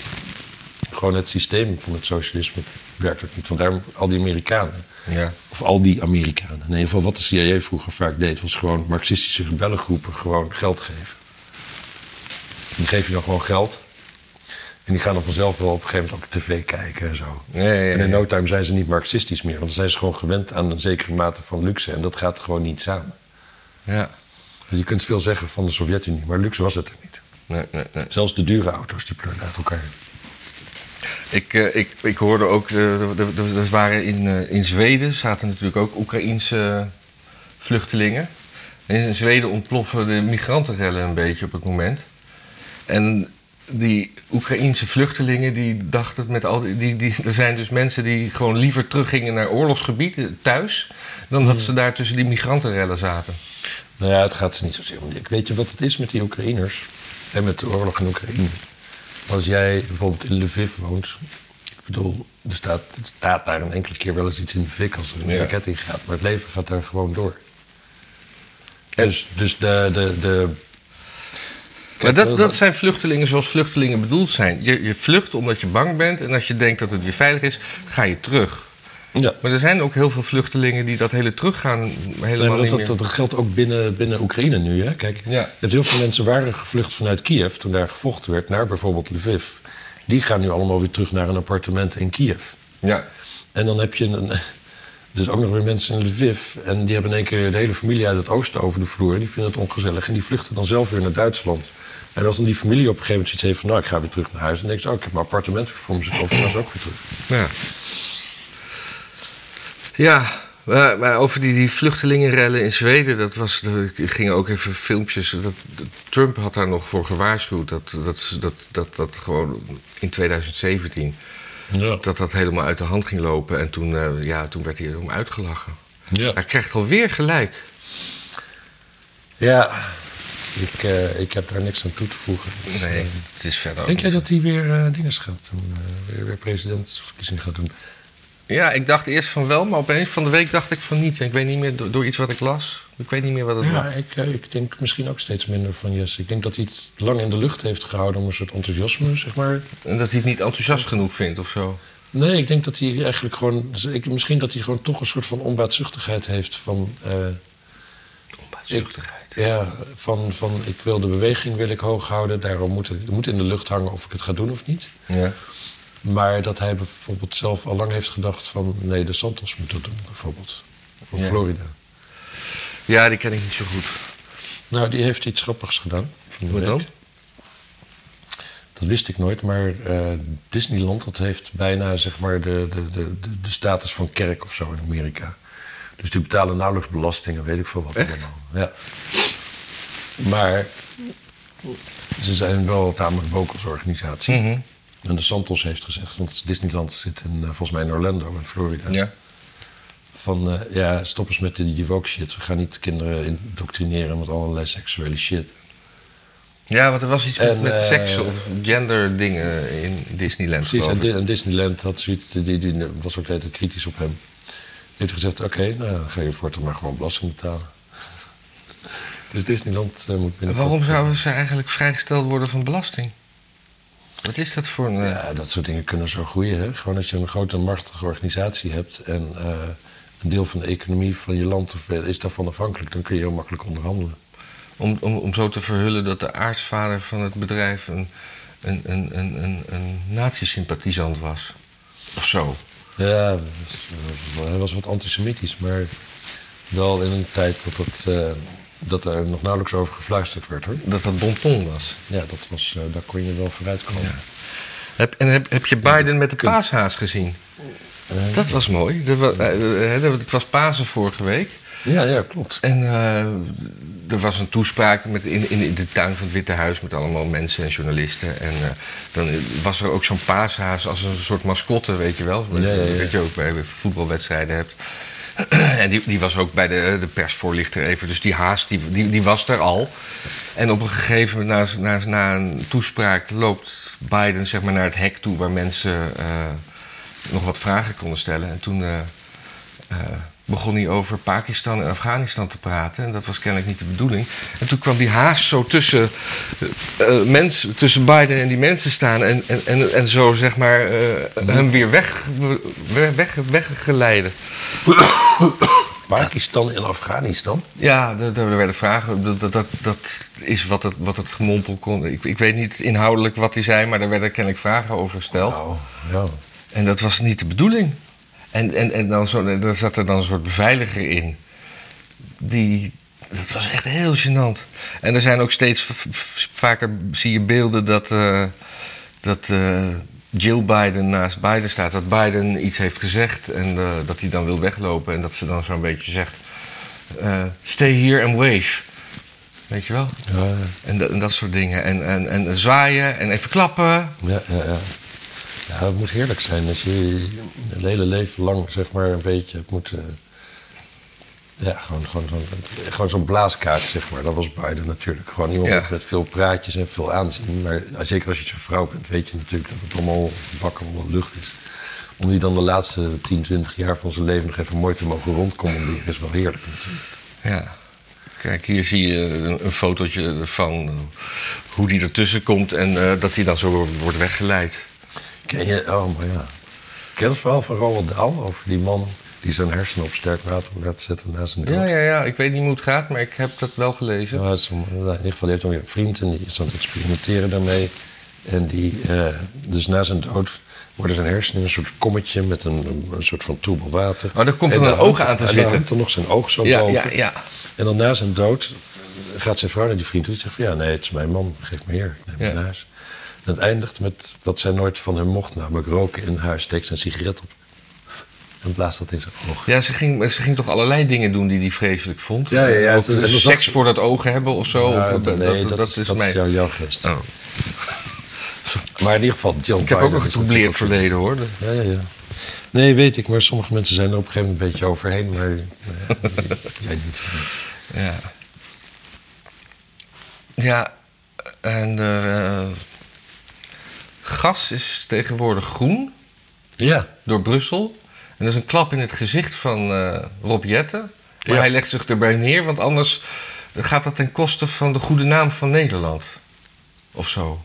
gewoon het systeem van het socialisme werkt ook niet. Want daarom al die Amerikanen, Ja. of al die Amerikanen, in ieder geval wat de CIA vroeger vaak deed, was gewoon marxistische rebellengroepen gewoon geld geven. Die geef je dan gewoon geld. En die gaan dan vanzelf wel op een gegeven moment ook tv kijken en zo. Ja, ja, ja. En in no time zijn ze niet marxistisch meer. Want dan zijn ze gewoon gewend aan een zekere mate van luxe. En dat gaat gewoon niet samen. ja. Dus je kunt veel zeggen van de Sovjet-Unie, maar luxe was het er niet. Nee, nee, nee. Zelfs de dure auto's, die pleurden uit elkaar. Ik, eh, ik, ik hoorde ook, eh, er waren in, eh, in Zweden zaten natuurlijk ook Oekraïense vluchtelingen. En in Zweden ontploffen de migrantenrellen een beetje op het moment. En die Oekraïense vluchtelingen die dachten met al die, die, die er zijn dus mensen die gewoon liever teruggingen naar oorlogsgebieden thuis dan dat ze daar tussen die migrantenrellen zaten. Nou ja, het gaat ze niet zozeer om. Ik weet je wat het is met die Oekraïners en met de oorlog in Oekraïne? Als jij bijvoorbeeld in Lviv woont, bedoel, er staat, er staat daar een enkele keer wel eens iets in de fik als er een Ja. raket in gaat. Maar het leven gaat daar gewoon door. En- Dus, dus de... de, de Maar dat, dat zijn vluchtelingen zoals vluchtelingen bedoeld zijn. Je, je vlucht omdat je bang bent en als je denkt dat het weer veilig is, ga je terug. Ja. Maar er zijn ook heel veel vluchtelingen die dat hele teruggaan Nee, helemaal niet dat, meer. dat, dat geldt ook binnen, binnen Oekraïne nu. Hè? Kijk, Ja. je hebt heel veel mensen waren gevlucht vanuit Kiev toen daar gevochten werd naar bijvoorbeeld Lviv. Die gaan nu allemaal weer terug naar een appartement in Kiev. Ja. En dan heb je een, *laughs* dus ook nog weer mensen in Lviv. En die hebben in één keer de hele familie uit het oosten over de vloer. Die vinden het ongezellig. En die vluchten dan zelf weer naar Duitsland. En als dan die familie op een gegeven moment zoiets heeft van... nou, ik ga weer terug naar huis. Dan denk je, oh, ik heb mijn appartement voor mezelf. En dan is ook weer terug. Ja. Ja, maar, maar over die, die vluchtelingenrellen in Zweden, dat was, er gingen ook even filmpjes. Dat, dat- Trump had daar nog voor gewaarschuwd dat dat, dat, dat, dat gewoon in 2017 Ja. dat dat helemaal uit de hand ging lopen. En toen, eh, ja, toen werd hij erom uitgelachen. Ja. Hij krijgt alweer gelijk. ja. Ik, eh, ik heb daar niks aan toe te voegen. Dus, Nee, eh, het is verder Denk jij dat hij weer eh dingen gaat doen? weer, weer presidentsverkiezingen gaat doen? Ja, ik dacht eerst van wel, maar opeens van de week dacht ik van niet. Ik weet niet meer, door, door iets wat ik las. Ik weet niet meer wat het Ja, was. ik, eh, ik denk misschien ook steeds minder van Jesse. Ik denk dat hij het lang in de lucht heeft gehouden om een soort enthousiasme, zeg maar. En dat hij het niet enthousiast genoeg vindt of zo. Nee, ik denk dat hij eigenlijk gewoon... Ik, misschien dat hij gewoon toch een soort van onbaatzuchtigheid heeft van... eh, Onbaatzuchtigheid. Ja, van, van ik wil de beweging wil ik hoog houden. Daarom moet het, moet in de lucht hangen of ik het ga doen of niet. Ja. Maar dat hij bijvoorbeeld zelf al lang heeft gedacht van... nee, de Santos moet dat doen, bijvoorbeeld. Of Ja. Florida. ja, die ken ik niet zo goed. Nou, die heeft iets grappigs gedaan. van Wat dan? Dat wist ik nooit, maar eh, Disneyland dat heeft bijna zeg maar, de, de, de, de status van kerk of zo in Amerika. Dus die betalen nauwelijks belastingen, weet ik veel wat Echt? allemaal. Ja. Maar ze zijn wel een tamelijk woke als organisatie. Mhm. En de Santos heeft gezegd, want Disneyland zit in, eh, volgens mij in Orlando in Florida. Ja. Van eh, ja, stop eens met die, die woke shit. We gaan niet kinderen indoctrineren met allerlei seksuele shit. ja, want er was iets met, En, met eh, seks of gender dingen in Disneyland. Precies, en, Disneyland had zoiets, die, die was ook altijd kritisch op hem. Heeft gezegd, oké, nou, dan ga je voortaan maar gewoon belasting betalen. Dus Disneyland eh, moet binnenkort... Waarom zouden ze eigenlijk vrijgesteld worden van belasting? Wat is dat voor een... eh, Ja, dat soort dingen kunnen zo groeien. Hè? Gewoon als je een grote machtige organisatie hebt... en eh, een deel van de economie van je land is daarvan afhankelijk... dan kun je heel makkelijk onderhandelen. om, om, om zo te verhullen dat de aartsvader van het bedrijf een, een, een, een, een, een nazi-sympathisant was? Of zo. Ja, dat was- hij was wat antisemitisch, maar wel in een tijd dat, het, eh, dat er nog nauwelijks over gefluisterd werd hoor. Dat dat bonton was. Ja, dat was, eh, daar kon je wel vooruit komen. Ja. Heb, en heb, heb je Biden met de paashaas gezien? Eh, Dat was mooi. Dat was, eh, eh, het was Pasen vorige week. Ja, ja, klopt. En eh, er was een toespraak met in, in de tuin van het Witte Huis met allemaal mensen en journalisten. En eh, dan was er ook zo'n paashaas als een soort mascotte, weet je wel. Ja, ja, ja. Dat je ook bij voetbalwedstrijden hebt. *clears throat* en die, die was ook bij de, de persvoorlichter even. Dus die haas, die, die, die was er al. En op een gegeven moment, na, na, na een toespraak, loopt Biden zeg maar, naar het hek toe waar mensen eh, nog wat vragen konden stellen. En toen begon hij over Pakistan en Afghanistan te praten. En dat was kennelijk niet de bedoeling. En toen kwam die haas zo tussen, mensen, tussen Biden en die mensen staan. En, en, en, en zo zeg maar eh, hem weer weg, weg, weg, weggeleiden. Pakistan en Afghanistan. Ja, er er werden vragen. Dat, dat, dat, is wat het, wat het gemompel kon. Ik, ik weet niet inhoudelijk wat hij zei, maar daar werden kennelijk vragen over gesteld. Ja. En dat was niet de bedoeling. En, en, en dan zo, daar zat er dan een soort beveiliger in. Die, dat was echt heel gênant. En er zijn ook steeds vaker zie je beelden dat, eh, dat eh, Jill Biden naast Biden staat. Dat Biden iets heeft gezegd en eh, dat hij dan wil weglopen. En dat ze dan zo'n beetje zegt: Stay here and wave. Weet je wel? Ja, En, dat- en dat soort dingen. En, en, en zwaaien en even klappen. ja, ja, ja. Ja, het moet heerlijk zijn als je een hele leven lang zeg maar een beetje hebt moeten... Ja, gewoon, gewoon, gewoon, gewoon zo'n blaaskaak, zeg maar. Dat was Biden natuurlijk. Gewoon iemand Ja. met- veel praatjes en veel aanzien. Maar zeker als je zo'n vrouw bent, weet je natuurlijk dat het allemaal bakken onder lucht is. om die dan de laatste 10, 20 jaar van zijn leven nog even mooi te mogen rondcommanderen, is wel heerlijk natuurlijk. Ja. Kijk, hier zie je een, een fotootje van hoe die ertussen komt en eh, dat hij dan zo wordt weggeleid. Ken je, oh maar ja. Ken je het verhaal van Roald Dahl over die man die zijn hersenen op sterk water laat zetten na zijn dood? Ja, ja, ja. Ik weet niet hoe het gaat, maar ik heb dat wel gelezen. Is in ieder geval heeft weer een vriend en die is aan het experimenteren daarmee. En die, eh, dus na zijn dood worden zijn hersenen een soort kommetje met een, een, soort van troebel water. Oh, daar komt En er een oog aan te en zitten. dan hangt er nog zijn oog zo Ja, boven. ja, ja. En dan na zijn dood gaat zijn vrouw naar die vriend toe. Die zegt van ja, nee, het is mijn man. Geef me hier. Neem me Ja. naar huis. En het eindigt met wat zij nooit van hem mocht. Namelijk roken in huis. Steekt zijn sigaret op. En blaast dat in zijn oog. Ja, ze ging, ze ging toch allerlei dingen doen die hij vreselijk vond. Ja, ja, ja. Ook seks voor dat oog hebben of zo. Ja, of, dat, nee, dat, dat is dat mij. is jouw, jouw geest. Oh. *laughs* Maar in ieder geval, John Ik heb ook een getroubleerd verleden hoor. Ja, ja, ja. Nee, weet ik. Maar sommige mensen zijn er op een gegeven moment een beetje overheen. Maar ja, *laughs* jij niet. Ja. Ja, en eh, gas is tegenwoordig groen Ja. door Brussel. En dat is een klap in het gezicht van eh Rob Jetten. Maar Ja. hij legt zich erbij neer, want anders gaat dat ten koste van de goede naam van Nederland. Of zo.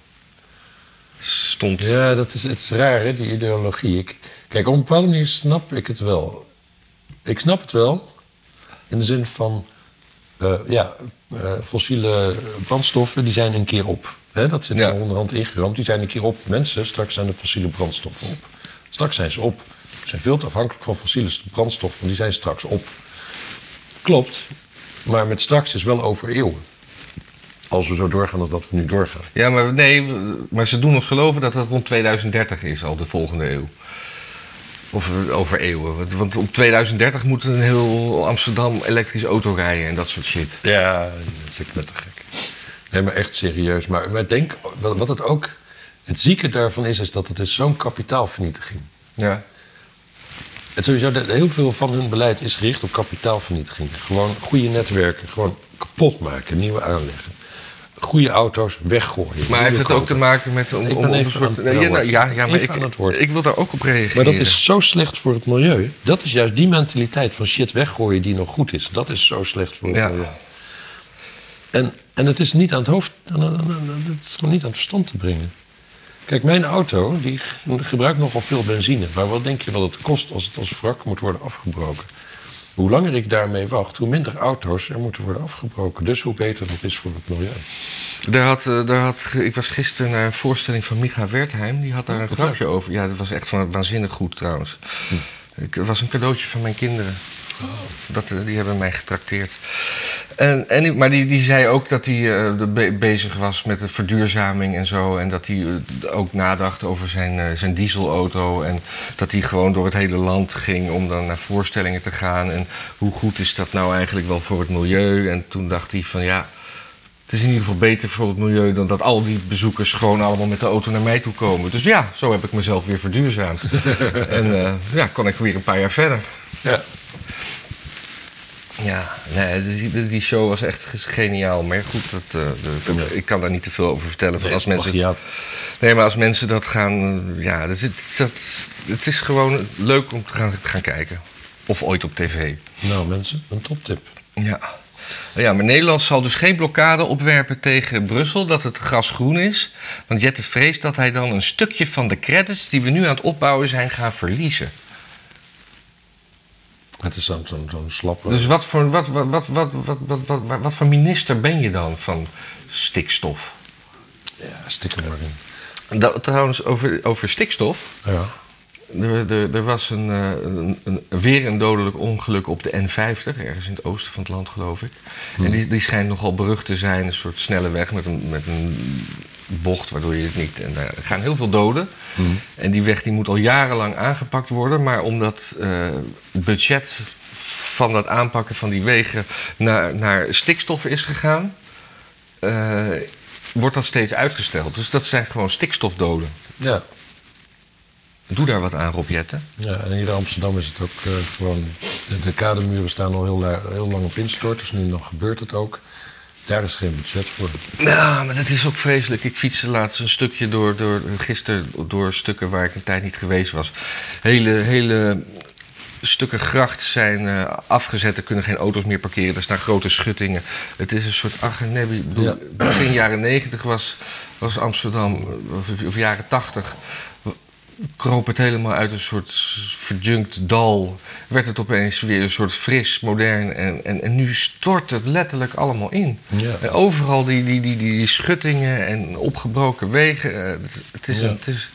Stond. Ja, dat is, het is raar, hè, die ideologie. Ik, kijk, op een bepaalde manier snap ik het wel. Ik snap het wel. In de zin van... eh, ja, eh, fossiele brandstoffen, die zijn een keer op. Hè, dat zit Ja. er onderhand ingeramd. Die zijn een keer op. Mensen, straks zijn de fossiele brandstoffen op. Straks zijn ze op. We zijn veel te afhankelijk van fossiele brandstoffen. Die zijn straks op. Klopt. Maar met straks is wel over eeuwen. Als we zo doorgaan als dat we nu doorgaan. Ja, maar nee, maar ze doen ons geloven dat het rond 2030 is, al de volgende eeuw. Of eh, over eeuwen. Want- op 2030 moet een heel Amsterdam elektrische auto rijden en dat soort shit. Ja, dat is net te gek. Nee, maar echt serieus. Maar, maar denk, wat het ook... Het zieke daarvan is, is dat het is zo'n kapitaalvernietiging. Ja. En sowieso, heel veel van hun beleid is gericht op kapitaalvernietiging. Gewoon goede netwerken, gewoon kapot maken, nieuwe aanleggen. Goede auto's weggooien. Maar heeft het ook te maken met om, Ik om, ben om even een soort. aan het ja, nou, woord. ja, ja, maar Even ik, ik wil daar ook op reageren. Maar dat is zo slecht voor het milieu. Dat is juist die mentaliteit van shit weggooien die nog goed is. Dat is zo slecht voor het Ja. milieu. En, en het is niet aan het hoofd, het is gewoon niet aan het verstand te brengen. Kijk, mijn auto die gebruikt nogal veel benzine. Maar wat denk je wat het kost als het als wrak moet worden afgebroken? Hoe langer ik daarmee wacht, hoe minder auto's er moeten worden afgebroken. Dus hoe beter het is voor het milieu. Daar had, eh, daar had, ik was gisteren naar een voorstelling van Micha Wertheim. Die had daar een grapje over. Ja, dat was echt van waanzinnig goed trouwens. Ik- Het was een cadeautje van mijn kinderen. Dat, eh, die hebben mij getrakteerd. En, en, maar die, die zei ook dat hij eh, be- bezig was met de verduurzaming en zo. En dat hij eh, ook nadacht over zijn, eh, zijn dieselauto. En dat hij gewoon door het hele land ging om dan naar voorstellingen te gaan. En hoe goed is dat nou eigenlijk wel voor het milieu? En toen dacht hij van ja, het is in ieder geval beter voor het milieu dan dat al die bezoekers gewoon allemaal met de auto naar mij toe komen. Dus ja, zo heb ik mezelf weer verduurzaamd. *laughs* en ja, kon ik weer een paar jaar verder. Ja. Ja, nee, die- die, show was echt geniaal. Maar goed, dat, eh, dat- ik kan daar niet te veel over vertellen. Van als mensen, Plagiaat. nee, maar als mensen dat gaan... eh, Ja, dat is, dat, het is gewoon leuk om te gaan, gaan kijken. Of ooit op tv. Nou mensen, een toptip. Ja. Ja, maar Nederland zal dus geen blokkade opwerpen tegen Brussel dat het gas groen is. Want Jette vreest dat hij dan een stukje van de credits die we nu aan het opbouwen zijn gaan verliezen. Het is zo'n zo'n zo'n slappe... Dus wat voor, wat, wat, wat, wat, wat, wat, wat, wat, voor minister ben je dan van stikstof? Ja, stik er maar in. Dat, trouwens, over, over stikstof. Ja. Er, er, er was een, eh, een, een, weer een dodelijk ongeluk op de N50, ergens in het oosten van het land, geloof ik. En die, die schijnt nogal berucht te zijn, een soort snelle weg met een, met een bocht, waardoor je het niet. En daar gaan heel veel doden. En die weg die moet al jarenlang aangepakt worden, maar omdat eh, het budget van dat aanpakken van die wegen naar, naar stikstoffen is gegaan, eh, wordt dat steeds uitgesteld. Dus dat zijn gewoon stikstofdoden. Ja. Doe daar wat aan, Rob Jetten. Ja, en hier in Amsterdam is het ook eh, gewoon... De, de kademuren staan al heel, heel lang op instort, dus nu nog gebeurt het ook. Daar is geen budget voor. Nou, maar dat is ook vreselijk. Ik fietste laatst een stukje door, door gisteren door stukken waar ik een tijd niet geweest was. Hele, hele stukken gracht zijn uh, afgezet. Er kunnen geen auto's meer parkeren. Er staan grote schuttingen. Het is een soort aggenebi. Ja. Begin jaren negentig was, was Amsterdam, of, of jaren tachtig, kroop het helemaal uit een soort verjunkt dal. Werd het opeens weer een soort fris, modern. En, en, en nu stort het letterlijk allemaal in. Ja. En overal die, die, die, die schuttingen en opgebroken wegen. eh, Het, het, is, Ja. het, is,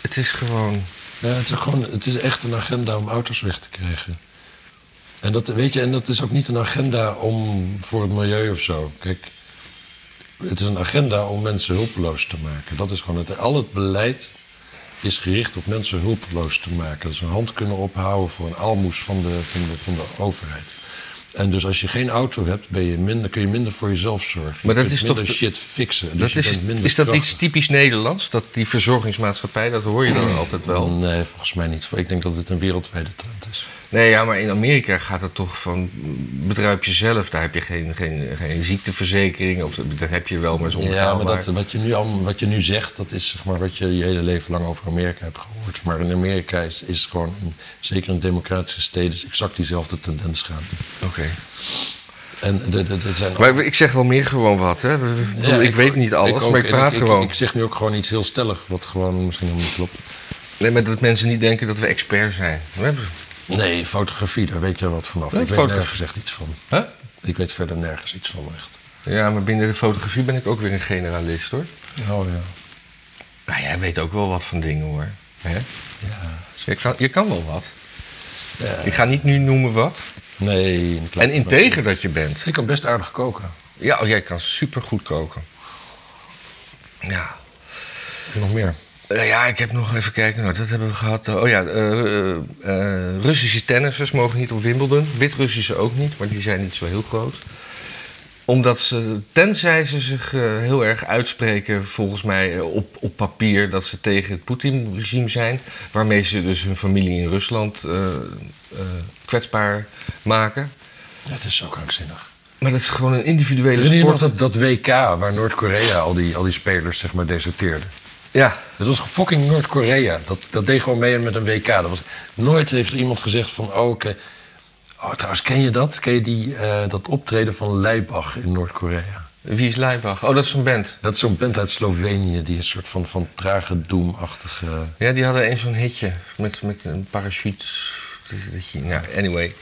het is gewoon. Ja, het, is gewoon, het is echt een agenda om auto's weg te krijgen. En dat, weet je, en dat is ook niet een agenda om, voor het milieu of zo. Kijk, het is een agenda om mensen hulpeloos te maken. Dat is gewoon het. Al het beleid is gericht op mensen hulpeloos te maken. Dat ze een hand kunnen ophouden voor een aalmoes van de, van de, van de overheid. En dus als je geen auto hebt, ben je minder, kun je minder voor jezelf zorgen. Maar je dat kunt is toch minder de- shit fixen. Dus Dat je is, is dat iets typisch Nederlands? Dat die verzorgingsmaatschappij, dat hoor je dan *clears throat* altijd wel. Nee, volgens mij niet. Ik denk dat het een wereldwijde trend is. Nee, ja, maar in Amerika gaat het toch van bedruip jezelf. Daar heb je geen, geen, geen ziekteverzekering. Of dat heb je wel, maar is Ja, maar dat, wat, je nu al, wat je nu zegt, dat is zeg maar, wat je je hele leven lang over Amerika hebt gehoord. Maar in Amerika is, is gewoon, zeker in democratische steden, is exact diezelfde tendens gaande. Oké. En de, de, de zijn Maar ik zeg wel meer gewoon wat, hè. Ja, ik, weet niet alles, ook. maar ik praat gewoon. Ik, zeg nu ook gewoon iets heel stellig, wat gewoon misschien helemaal niet klopt. Nee, maar dat mensen niet denken dat we expert zijn. We hebben- Nee, fotografie, daar weet je wat vanaf. Ik weet nergens echt iets van. Huh? Ik weet verder nergens iets van, echt. Ja, maar binnen de fotografie ben ik ook weer een generalist, hoor. Oh ja. Nou, jij weet ook wel wat van dingen, hoor. Hè? ja. Je, kan, je kan wel wat. ja. Ik ga niet nu noemen wat. Nee. En integer dat je bent. Ik kan best aardig koken. Ja, oh, jij kan super goed koken. Ja. Nog meer? Eh, ja, ik heb nog even kijken. Nou, dat hebben we gehad. oh ja, eh, eh, Russische tennissers mogen niet op Wimbledon. Wit-Russische ook niet, maar die zijn niet zo heel groot. Omdat ze, tenzij ze zich heel erg uitspreken, volgens mij op, op papier, dat ze tegen het Poetin-regime zijn. Waarmee ze dus hun familie in Rusland kwetsbaar maken. Het is zo krankzinnig. Maar dat is gewoon een individuele sport. dat, dat WK waar Noord-Korea al die, al die spelers zeg maar deserteerden? Ja, Dat was fucking Noord-Korea. Dat, dat deed gewoon mee met een WK. Dat was, nooit heeft er iemand gezegd van... Oh, oh trouwens, ken je dat? Ken je die, eh, dat optreden van Leibach in Noord-Korea? wie is Leibach? Oh, dat is zo'n band. Dat is zo'n band uit Slovenië... die een soort van, van trage, doemachtige... Ja, die hadden eens zo'n hitje met, met een parachute. Ja, anyway.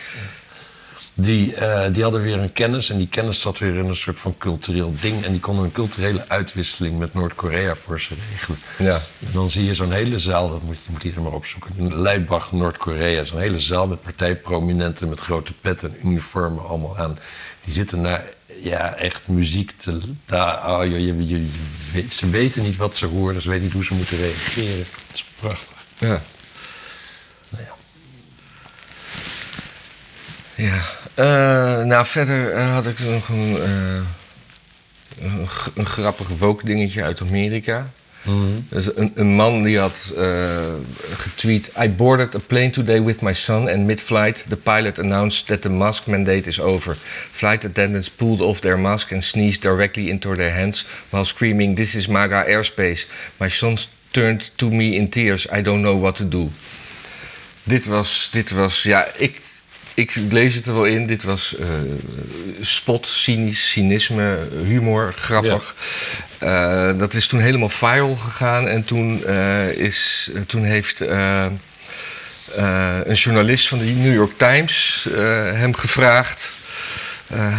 Die, eh, die hadden weer een kennis en die kennis zat weer in een soort van cultureel ding. En die konden een culturele uitwisseling met Noord-Korea voor ze regelen. Ja. En dan zie je zo'n hele zaal, dat moet je moet iedereen maar opzoeken. Leibach, Noord-Korea. Zo'n hele zaal met partijprominenten met grote petten en uniformen allemaal aan. Die zitten naar, ja, echt muziek te... Daar, oh, je, je, je- weet- ze weten niet wat ze horen, ze weten niet hoe ze moeten reageren. Het is prachtig. Ja. Nou ja. Ja. Eh, nou, verder eh, had ik nog een, eh, een, grappig woke dingetje uit Amerika. Dus een, een man die had getweet: I boarded a plane today with my son and mid-flight the pilot announced that the mask mandate is over. Flight attendants pulled off their mask and sneezed directly into their hands while screaming: This is MAGA airspace. My son turned to me in tears. I don't know what to do. Dit was, dit was, ja, ik, ik lees het er wel in. Dit was eh, spot, cynisch, cynisme, humor, grappig. Eh, dat is toen helemaal viral gegaan. En toen, eh, is, toen heeft een journalist van de New York Times hem gevraagd...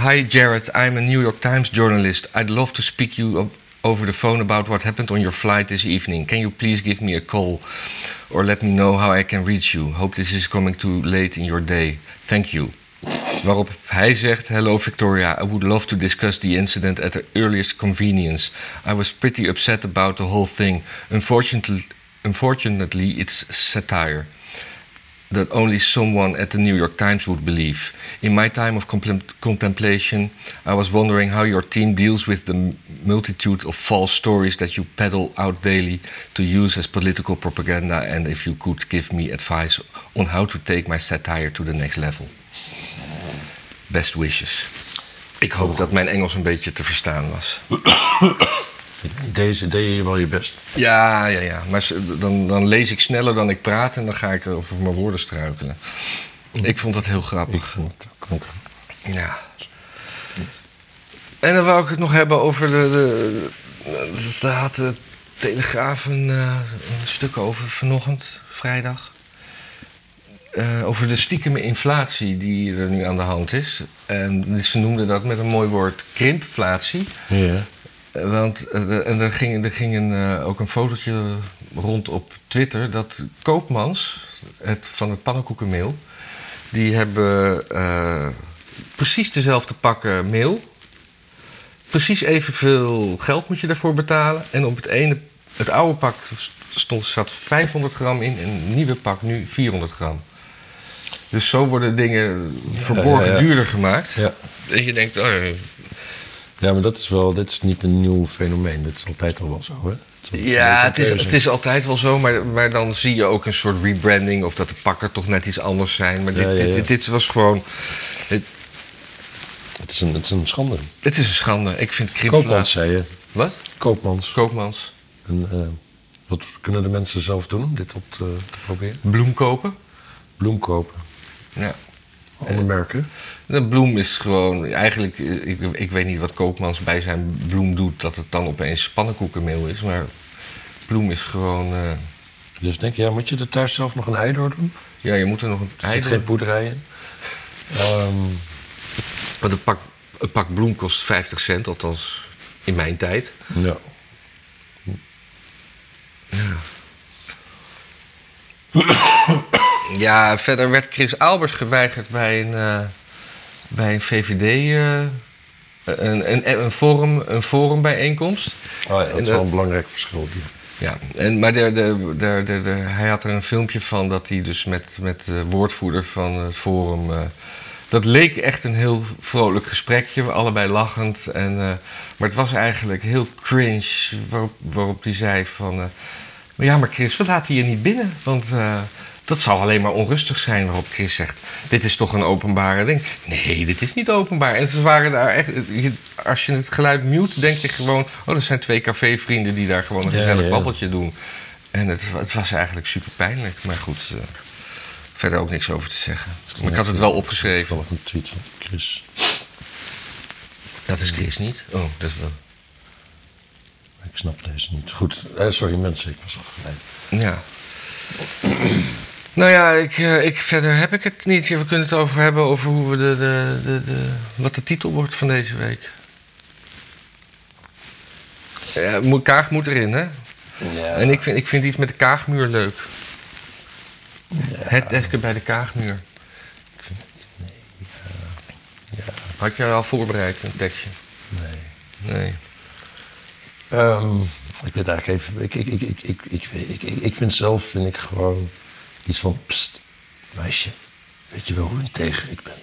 Hi Jared, I'm a New York Times journalist. I'd love to speak you over the phone about what happened on your flight this evening. Can you please give me a call or let me know how I can reach you? Hope this is coming too late in your day. Thank you. Waarop hij zegt: Hello Victoria, I would love to discuss the incident at the earliest convenience. I was pretty upset about the whole thing. Unfortunately, unfortunately it's satire that only someone at the New York Times would believe. In my time of contemplation, I was wondering how your team deals with the multitude of false stories that you peddle out daily to use as political propaganda, and if you could give me advice on how to take my satire to the next level. Best wishes. Ik hoop dat mijn Engels een beetje te verstaan was. *coughs* Deze deed je wel je best. Ja, ja, ja. Maar dan, dan lees ik sneller dan ik praat en dan ga ik over mijn woorden struikelen. Ik vond dat heel Ik grappig. vond het ook Ja. En dan wou ik het nog hebben over de. de, had de Telegraaf een, eh, een stuk over vanochtend, vrijdag. Eh, over de stiekeme inflatie die er nu aan de hand is. En ze noemden dat met een mooi woord krimpflatie. Ja. Eh, Want eh, en er ging, er ging een, eh, ook een fotootje rond op Twitter dat Koopmans, het, van het pannenkoekenmeel, die hebben precies dezelfde pakken meel. Precies evenveel geld moet je daarvoor betalen. En op het ene, het oude pak stond, zat 500 gram in en het nieuwe pak nu 400 gram. Dus zo worden dingen verborgen ja, ja. duurder gemaakt. Ja. En je denkt, oh, ja, maar dat is wel, dit is niet een nieuw fenomeen. Dat is altijd al wel zo, hè? Het Ja, het is, het is altijd wel zo, maar, maar dan zie je ook een soort rebranding of dat de pakken toch net iets anders zijn. Maar dit, Ja, ja, dit, ja. dit, dit was gewoon. Het, Het is een, het is een schande. het is een schande. Ik vind krimpflatie. Koopmans, zei je. Wat? Koopmans. Koopmans. En, eh, wat kunnen de mensen zelf doen om dit op te, te proberen? Bloem kopen. Bloem kopen. Ja. Alle merken. De bloem is gewoon. Eigenlijk, eh, ik, ik weet niet wat Koopmans bij zijn bloem doet, dat het dan opeens pannenkoekenmeel is. Maar bloem is gewoon. eh, Dus denk je, ja, moet je er thuis zelf nog een ei door doen? ja, je moet er nog een. Er zit geen poederij in. Ehm, Want een pak, een pak bloem kost 50 cent, althans in mijn tijd. ja. Ja, *coughs* *coughs* verder werd Chris Albers geweigerd bij een, eh, bij een VVD. eh, een, een, een, forum, een forumbijeenkomst. Oh ja, dat is wel eh, een belangrijk verschil. Die. Ja, en, maar de, de, de, hij had er een filmpje van dat hij dus met, met de woordvoerder van het forum. dat leek echt een heel vrolijk gesprekje, allebei lachend. En, maar het was eigenlijk heel cringe, waarop, waarop hij zei van... maar ja, maar Chris, we laten je niet binnen, want dat zou alleen maar onrustig zijn. Waarop Chris zegt, dit is toch een openbare ding? Nee, dit is niet openbaar. En ze waren daar echt... Als je het geluid mute, denk je gewoon... Oh, dat zijn twee cafévrienden die daar gewoon een gezellig ja. babbeltje doen. En het, het was eigenlijk super pijnlijk. Maar goed, eh, verder ook niks over te zeggen. Maar ik had het wel opgeschreven. Toevallig een tweet van Chris. Dat is Chris niet. Oh, dat is wel... Ik snap deze niet. Goed, eh, sorry mensen, ik was afgeleid. Ja. Nou ja, ik, eh, ik, verder heb ik het niet. We kunnen het over hebben over hoe we de, de, de, de wat de titel wordt van deze week. Ja, kaag moet erin, hè? Ja. En ik vind, ik vind iets met de kaagmuur leuk. Ja. Het echte bij de kaagmuur. Ik vind... nee, ja. Had jij al voorbereid een tekstje? Nee. Nee. Um, ik weet eigenlijk even. Ik, ik, ik, ik, ik, ik, ik, ik vind zelf vind ik gewoon iets van. Pst, meisje. Weet je wel hoe integer ik ben?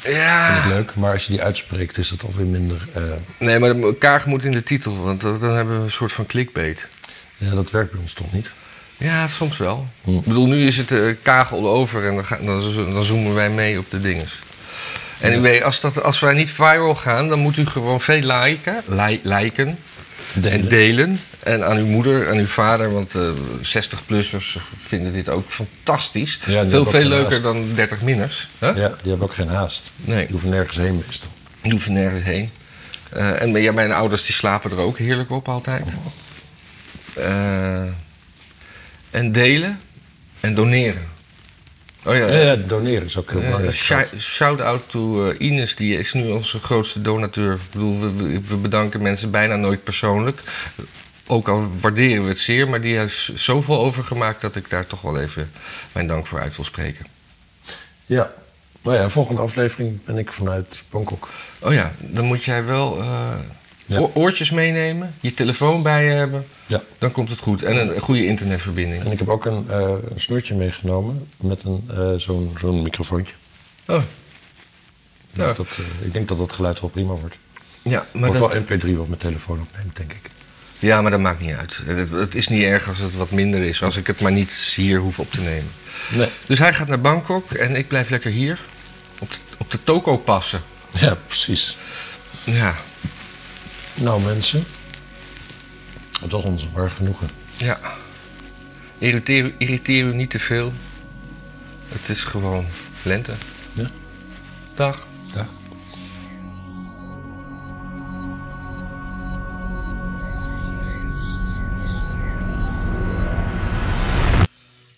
Vind Ja. ik leuk, maar als je die uitspreekt, is het alweer minder. eh, Nee, maar de Kaag moet in de titel, want dan hebben we een soort van clickbait. ja, dat werkt bij ons toch niet? Ja, soms wel. Hm. Ik bedoel, nu is het eh, kagel over en dan, dan, zo- dan zoomen wij mee op de dinges. En weet, als, dat, als wij niet viral gaan, dan moet u gewoon veel liken, li- liken en delen. En aan uw moeder, aan uw vader, want eh 60-plussers vinden dit ook fantastisch. veel, veel leuker haast. dan 30-minners. Huh? Ja, die hebben ook geen haast. Nee, Die hoeven nergens heen meestal. die hoeven nergens heen. Eh, en ja, mijn ouders die slapen er ook heerlijk op altijd. Eh, en delen en doneren. Oh ja, Ja, ja, doneren is ook heel belangrijk. shou- Shout-out to Ines, die is nu onze grootste donateur. Ik bedoel, we- we bedanken mensen bijna nooit persoonlijk. Ook al waarderen we het zeer, maar die heeft zoveel overgemaakt dat ik daar toch wel even mijn dank voor uit wil spreken. Ja. Nou ja, volgende aflevering ben ik vanuit Bangkok. Oh ja, dan moet jij wel eh, Ja. oortjes meenemen, je telefoon bij je hebben, Ja. dan komt het goed. En een goede internetverbinding. En ik heb ook een, een snoertje meegenomen met een, eh, zo'n, zo'n microfoontje. Oh, Dus Ja. dat, ik denk dat dat geluid wel prima wordt. ja, maar Wordt dat, wel MP3 wat mijn telefoon opneemt, denk ik. Ja, maar dat maakt niet uit. Het, het is niet erg als het wat minder is, als ik het maar niet hier hoef op te nemen. Nee. Dus hij gaat naar Bangkok en ik blijf lekker hier. Op de, op de toko passen. Ja, precies. Ja, Nou mensen, het was ons waar genoegen. ja. Irriteer, irriteer u niet te veel. Het is gewoon lente. Ja. Dag.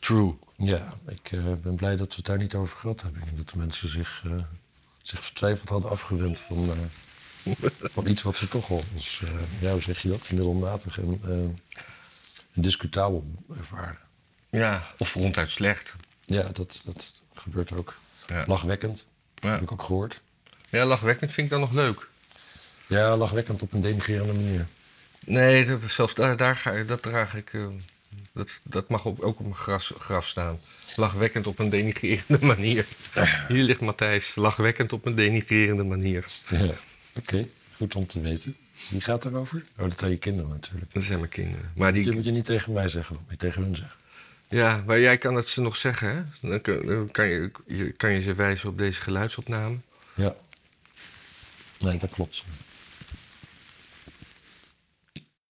True. Ja, ik eh, ben blij dat we het daar niet over gehad hebben. Ik denk dat de mensen zich, eh, zich vertwijfeld hadden afgewend van, eh, *laughs* van iets wat ze toch al als, ja, hoe zeg je dat, middelmatig en, en discutabel ervaren. Ja, of ronduit slecht. Ja, dat, dat gebeurt ook. Ja. Lachwekkend, Ja. heb ik ook gehoord. ja, lachwekkend vind ik dan nog leuk. Ja, lachwekkend op een denigrerende manier. Nee, zelfs daar, daar ga dat draag ik. Dat, dat mag op, ook op mijn gras, graf staan. Lachwekkend op een denigrerende *laughs* manier. Hier ligt Matthijs, lachwekkend op een denigrerende manier. Ja, oké. Goed om te weten. Wie gaat erover? Oh, dat zijn je kinderen natuurlijk. Dat zijn mijn kinderen. Maar Die die, moet je niet tegen mij zeggen, dat je tegen hun zeggen. ja, maar jij kan het ze nog zeggen, hè? Dan kan je, je, kan je ze wijzen op deze geluidsopname. Ja. Nee, dat klopt.